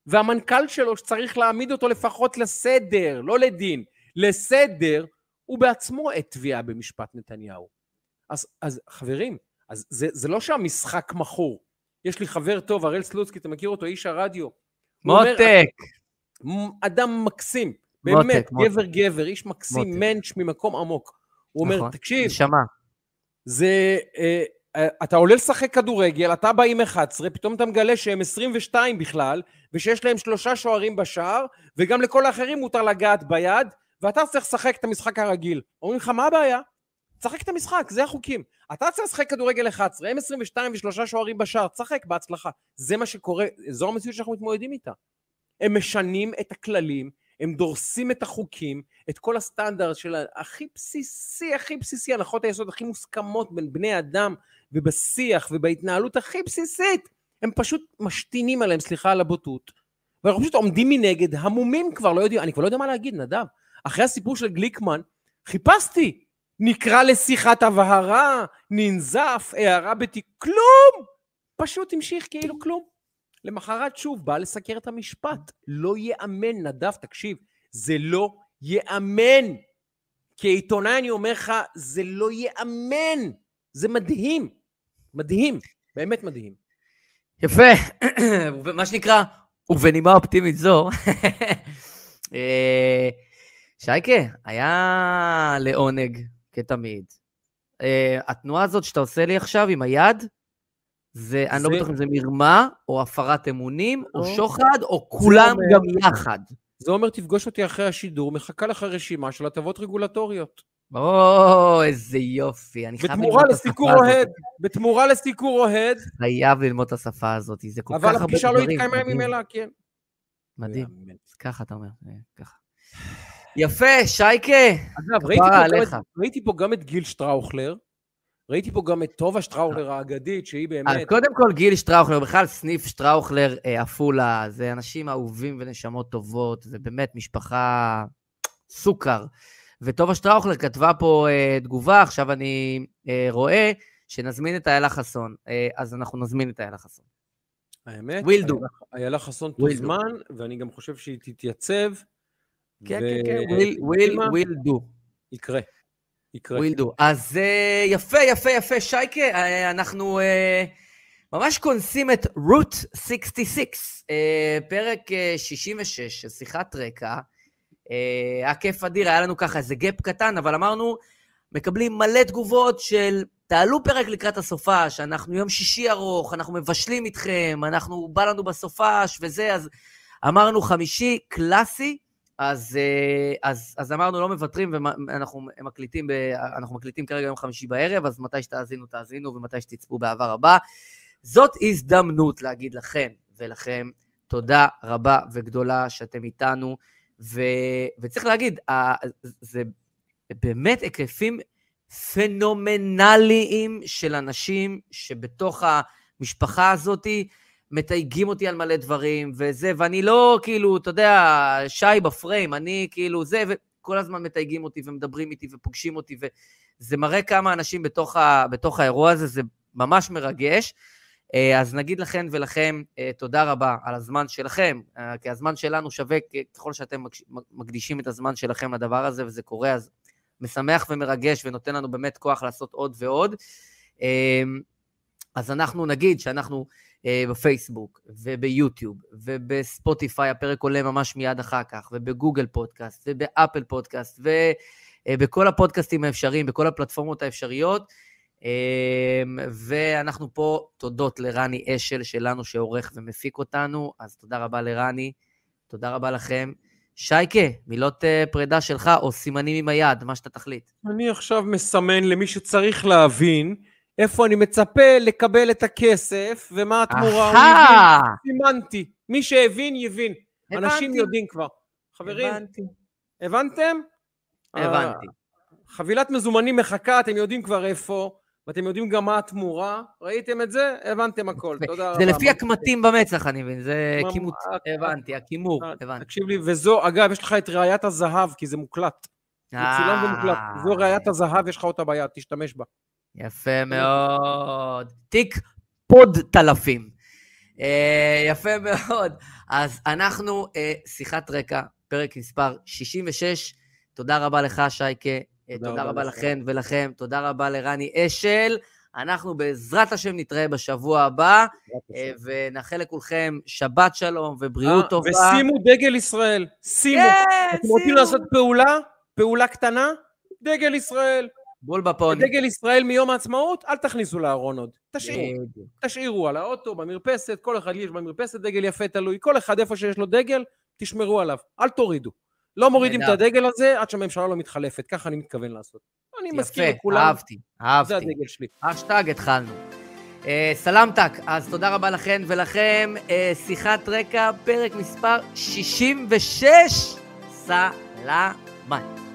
והמנכ"ל שלו, שצריך להעמיד אותו לפחות לסדר, לא לדין, לסדר, הוא בעצמו עת תביעה במשפט נתניהו. אז, אז חברים, אז זה, זה לא שהמשחק מכור. יש לי חבר טוב, הראל סלוצקי, אתה מכיר אותו, איש הרדיו. מותק. אומר, אדם מקסים, באמת, מותק, גבר מותק. גבר, איש מקסים, מותק. מענץ' ממקום עמוק. הוא נכון, אומר, תקשיב, נשמה. זה, אה, אה, אתה עולה לשחק כדורגל, אתה בא עם 11, פתאום אתה מגלה שהם 22 בכלל, ושיש להם שלושה שוערים בשער, וגם לכל האחרים מותר לגעת ביד, ואתה צריך לשחק את המשחק הרגיל. אומרים לך, מה הבעיה? תשחק את המשחק, זה החוקים. אתה צריך לשחק כדורגל 11, הם 22 ושלושה שוערים בשער, תשחק בהצלחה. זה מה שקורה, זו המציאות שאנחנו מתמודדים איתה. הם משנים את הכללים, הם דורסים את החוקים, את כל הסטנדרט של הכי בסיסי, הכי בסיסי, הנחות היסוד הכי מוסכמות בין בני אדם ובשיח ובהתנהלות הכי בסיסית. הם פשוט משתינים עליהם, סליחה על הבוטות. ואנחנו פשוט עומדים מנגד, המומים כבר, לא יודעים, אני כבר לא יודע מה להגיד, נדב. אחרי הסיפור של גליקמן, חיפשתי נקרא לשיחת הבהרה, ננזף, הערה בתיק, כלום! פשוט המשיך כאילו כלום. למחרת שוב בא לסקר את המשפט. לא ייאמן, נדב, תקשיב, זה לא ייאמן. כעיתונאי אני אומר לך, זה לא ייאמן. זה מדהים. מדהים, באמת מדהים. יפה. מה שנקרא, ובנימה אופטימית זו, אה, שייקה, היה לעונג כתמיד. Uh, התנועה הזאת שאתה עושה לי עכשיו עם היד, זה, זה... אני לא בטוח אם זה מרמה, או הפרת אמונים, או או שוחד, או כולם אומר, גם יחד. זה אומר, תפגוש אותי אחרי השידור, מחכה לך רשימה של הטבות רגולטוריות. או, איזה יופי. אני חייב ללמוד את השפה הזאת. אוהד, בתמורה לסיקור אוהד. חייב ללמוד את השפה הזאת, זה כל כך הרבה דברים. אבל הפגישה לא התקיימה ממילא, כן. מדהים. ככה אתה אומר, אה, ככה. יפה, שייקה. פה, גם, ראיתי פה גם את גיל שטראוכלר, ראיתי פה גם את טובה שטראוכלר האגדית, שהיא באמת... אז קודם כל, גיל שטראוכלר, בכלל סניף שטראוכלר, אה, עפולה, זה אנשים אהובים ונשמות טובות, זה באמת משפחה סוכר. וטובה שטראוכלר כתבה פה uh, תגובה, עכשיו אני uh, רואה שנזמין את איילה חסון. Uh, אז אנחנו נזמין את איילה חסון. האמת, ווילדו. איילה חסון תוזמן, ואני גם חושב שהיא תתייצב. כן, כן, כן, will, will, will do. יקרה. יקרה. do. אז uh, יפה, יפה, יפה, שייקה, uh, אנחנו uh, ממש כונסים את רוט 66, uh, פרק uh, 66 שיחת רקע. היה כיף אדיר, היה לנו ככה איזה גאפ קטן, אבל אמרנו, מקבלים מלא תגובות של תעלו פרק לקראת הסופש, אנחנו יום שישי ארוך, אנחנו מבשלים איתכם, אנחנו, בא לנו בסופש וזה, אז אמרנו חמישי, קלאסי. אז, אה, אז, אז אמרנו, לא מוותרים, ואנחנו מקליטים, ב, אנחנו מקליטים כרגע יום חמישי בערב, אז מתי שתאזינו, תאזינו, ומתי שתצפו בעבר הבא. זאת הזדמנות להגיד לכם ולכם תודה רבה וגדולה שאתם איתנו, ו, וצריך להגיד, זה באמת היקפים פנומנליים של אנשים שבתוך המשפחה הזאתי מתייגים אותי על מלא דברים וזה, ואני לא כאילו, אתה יודע, שי בפריים, אני כאילו זה, וכל הזמן מתייגים אותי ומדברים איתי ופוגשים אותי, וזה מראה כמה אנשים בתוך, ה, בתוך האירוע הזה, זה ממש מרגש. אה, אז נגיד לכן ולכם אה, תודה רבה על הזמן שלכם, אה, כי הזמן שלנו שווה ככל שאתם מקדישים את הזמן שלכם לדבר הזה, וזה קורה, אז משמח ומרגש ונותן לנו באמת כוח לעשות עוד ועוד. אז אנחנו נגיד שאנחנו בפייסבוק וביוטיוב ובספוטיפיי, הפרק עולה ממש מיד אחר כך, ובגוגל פודקאסט ובאפל פודקאסט ובכל הפודקאסטים האפשריים, בכל הפלטפורמות האפשריות. אמ, ואנחנו פה, תודות לרני אשל שלנו שעורך ומפיק אותנו, אז תודה רבה לרני, תודה רבה לכם. שייקה, מילות אה, פרידה שלך או סימנים עם היד, מה שאתה תחליט. אני עכשיו מסמן למי שצריך להבין איפה אני מצפה לקבל את הכסף ומה התמורה. אהה! סימנתי. מי שהבין, יבין. הבנתי. אנשים יודעים כבר. חברים, הבנתי. הבנתם? הבנתי. חבילת מזומנים מחכה, אתם יודעים כבר איפה. ואתם יודעים גם מה התמורה, ראיתם את זה? הבנתם הכל, תודה רבה. זה לפי הקמטים במצח, אני מבין, זה כימות, הבנתי, הכימור, הבנתי. תקשיב לי, וזו, אגב, יש לך את ראיית הזהב, כי זה מוקלט. מצולם ומוקלט. זו ראיית הזהב, יש לך אותה ביד, תשתמש בה. יפה מאוד. תיק פוד תלפים. אה, יפה מאוד. אז אנחנו, אה, שיחת רקע, פרק מספר 66. תודה רבה לך, שייקה. אה, תודה, תודה רבה לכם ולכם, תודה רבה לרני אשל. אנחנו בעזרת השם נתראה בשבוע הבא, ונאחל לכולכם שבת שלום ובריאות טובה. ושימו דגל ישראל, שימו. כן, אתם רוצים לעשות פעולה? פעולה קטנה? דגל ישראל. בול בפוני. דגל ישראל מיום העצמאות, אל תכניסו לארון עוד. תשאירו. תשאירו על האוטו, במרפסת, כל אחד יש במרפסת דגל יפה תלוי. כל אחד איפה שיש לו דגל, תשמרו עליו. אל תורידו. לא מורידים את הדגל הזה עד שהממשלה לא מתחלפת, ככה אני מתכוון לעשות. אני מסכים לכולם. יפה, אהבתי, אהבתי. זה הדגל שלי. אשטג, התחלנו. אה, סלמתק, אז תודה רבה לכן ולכם. אה, שיחת רקע, פרק מספר 66. סלמת.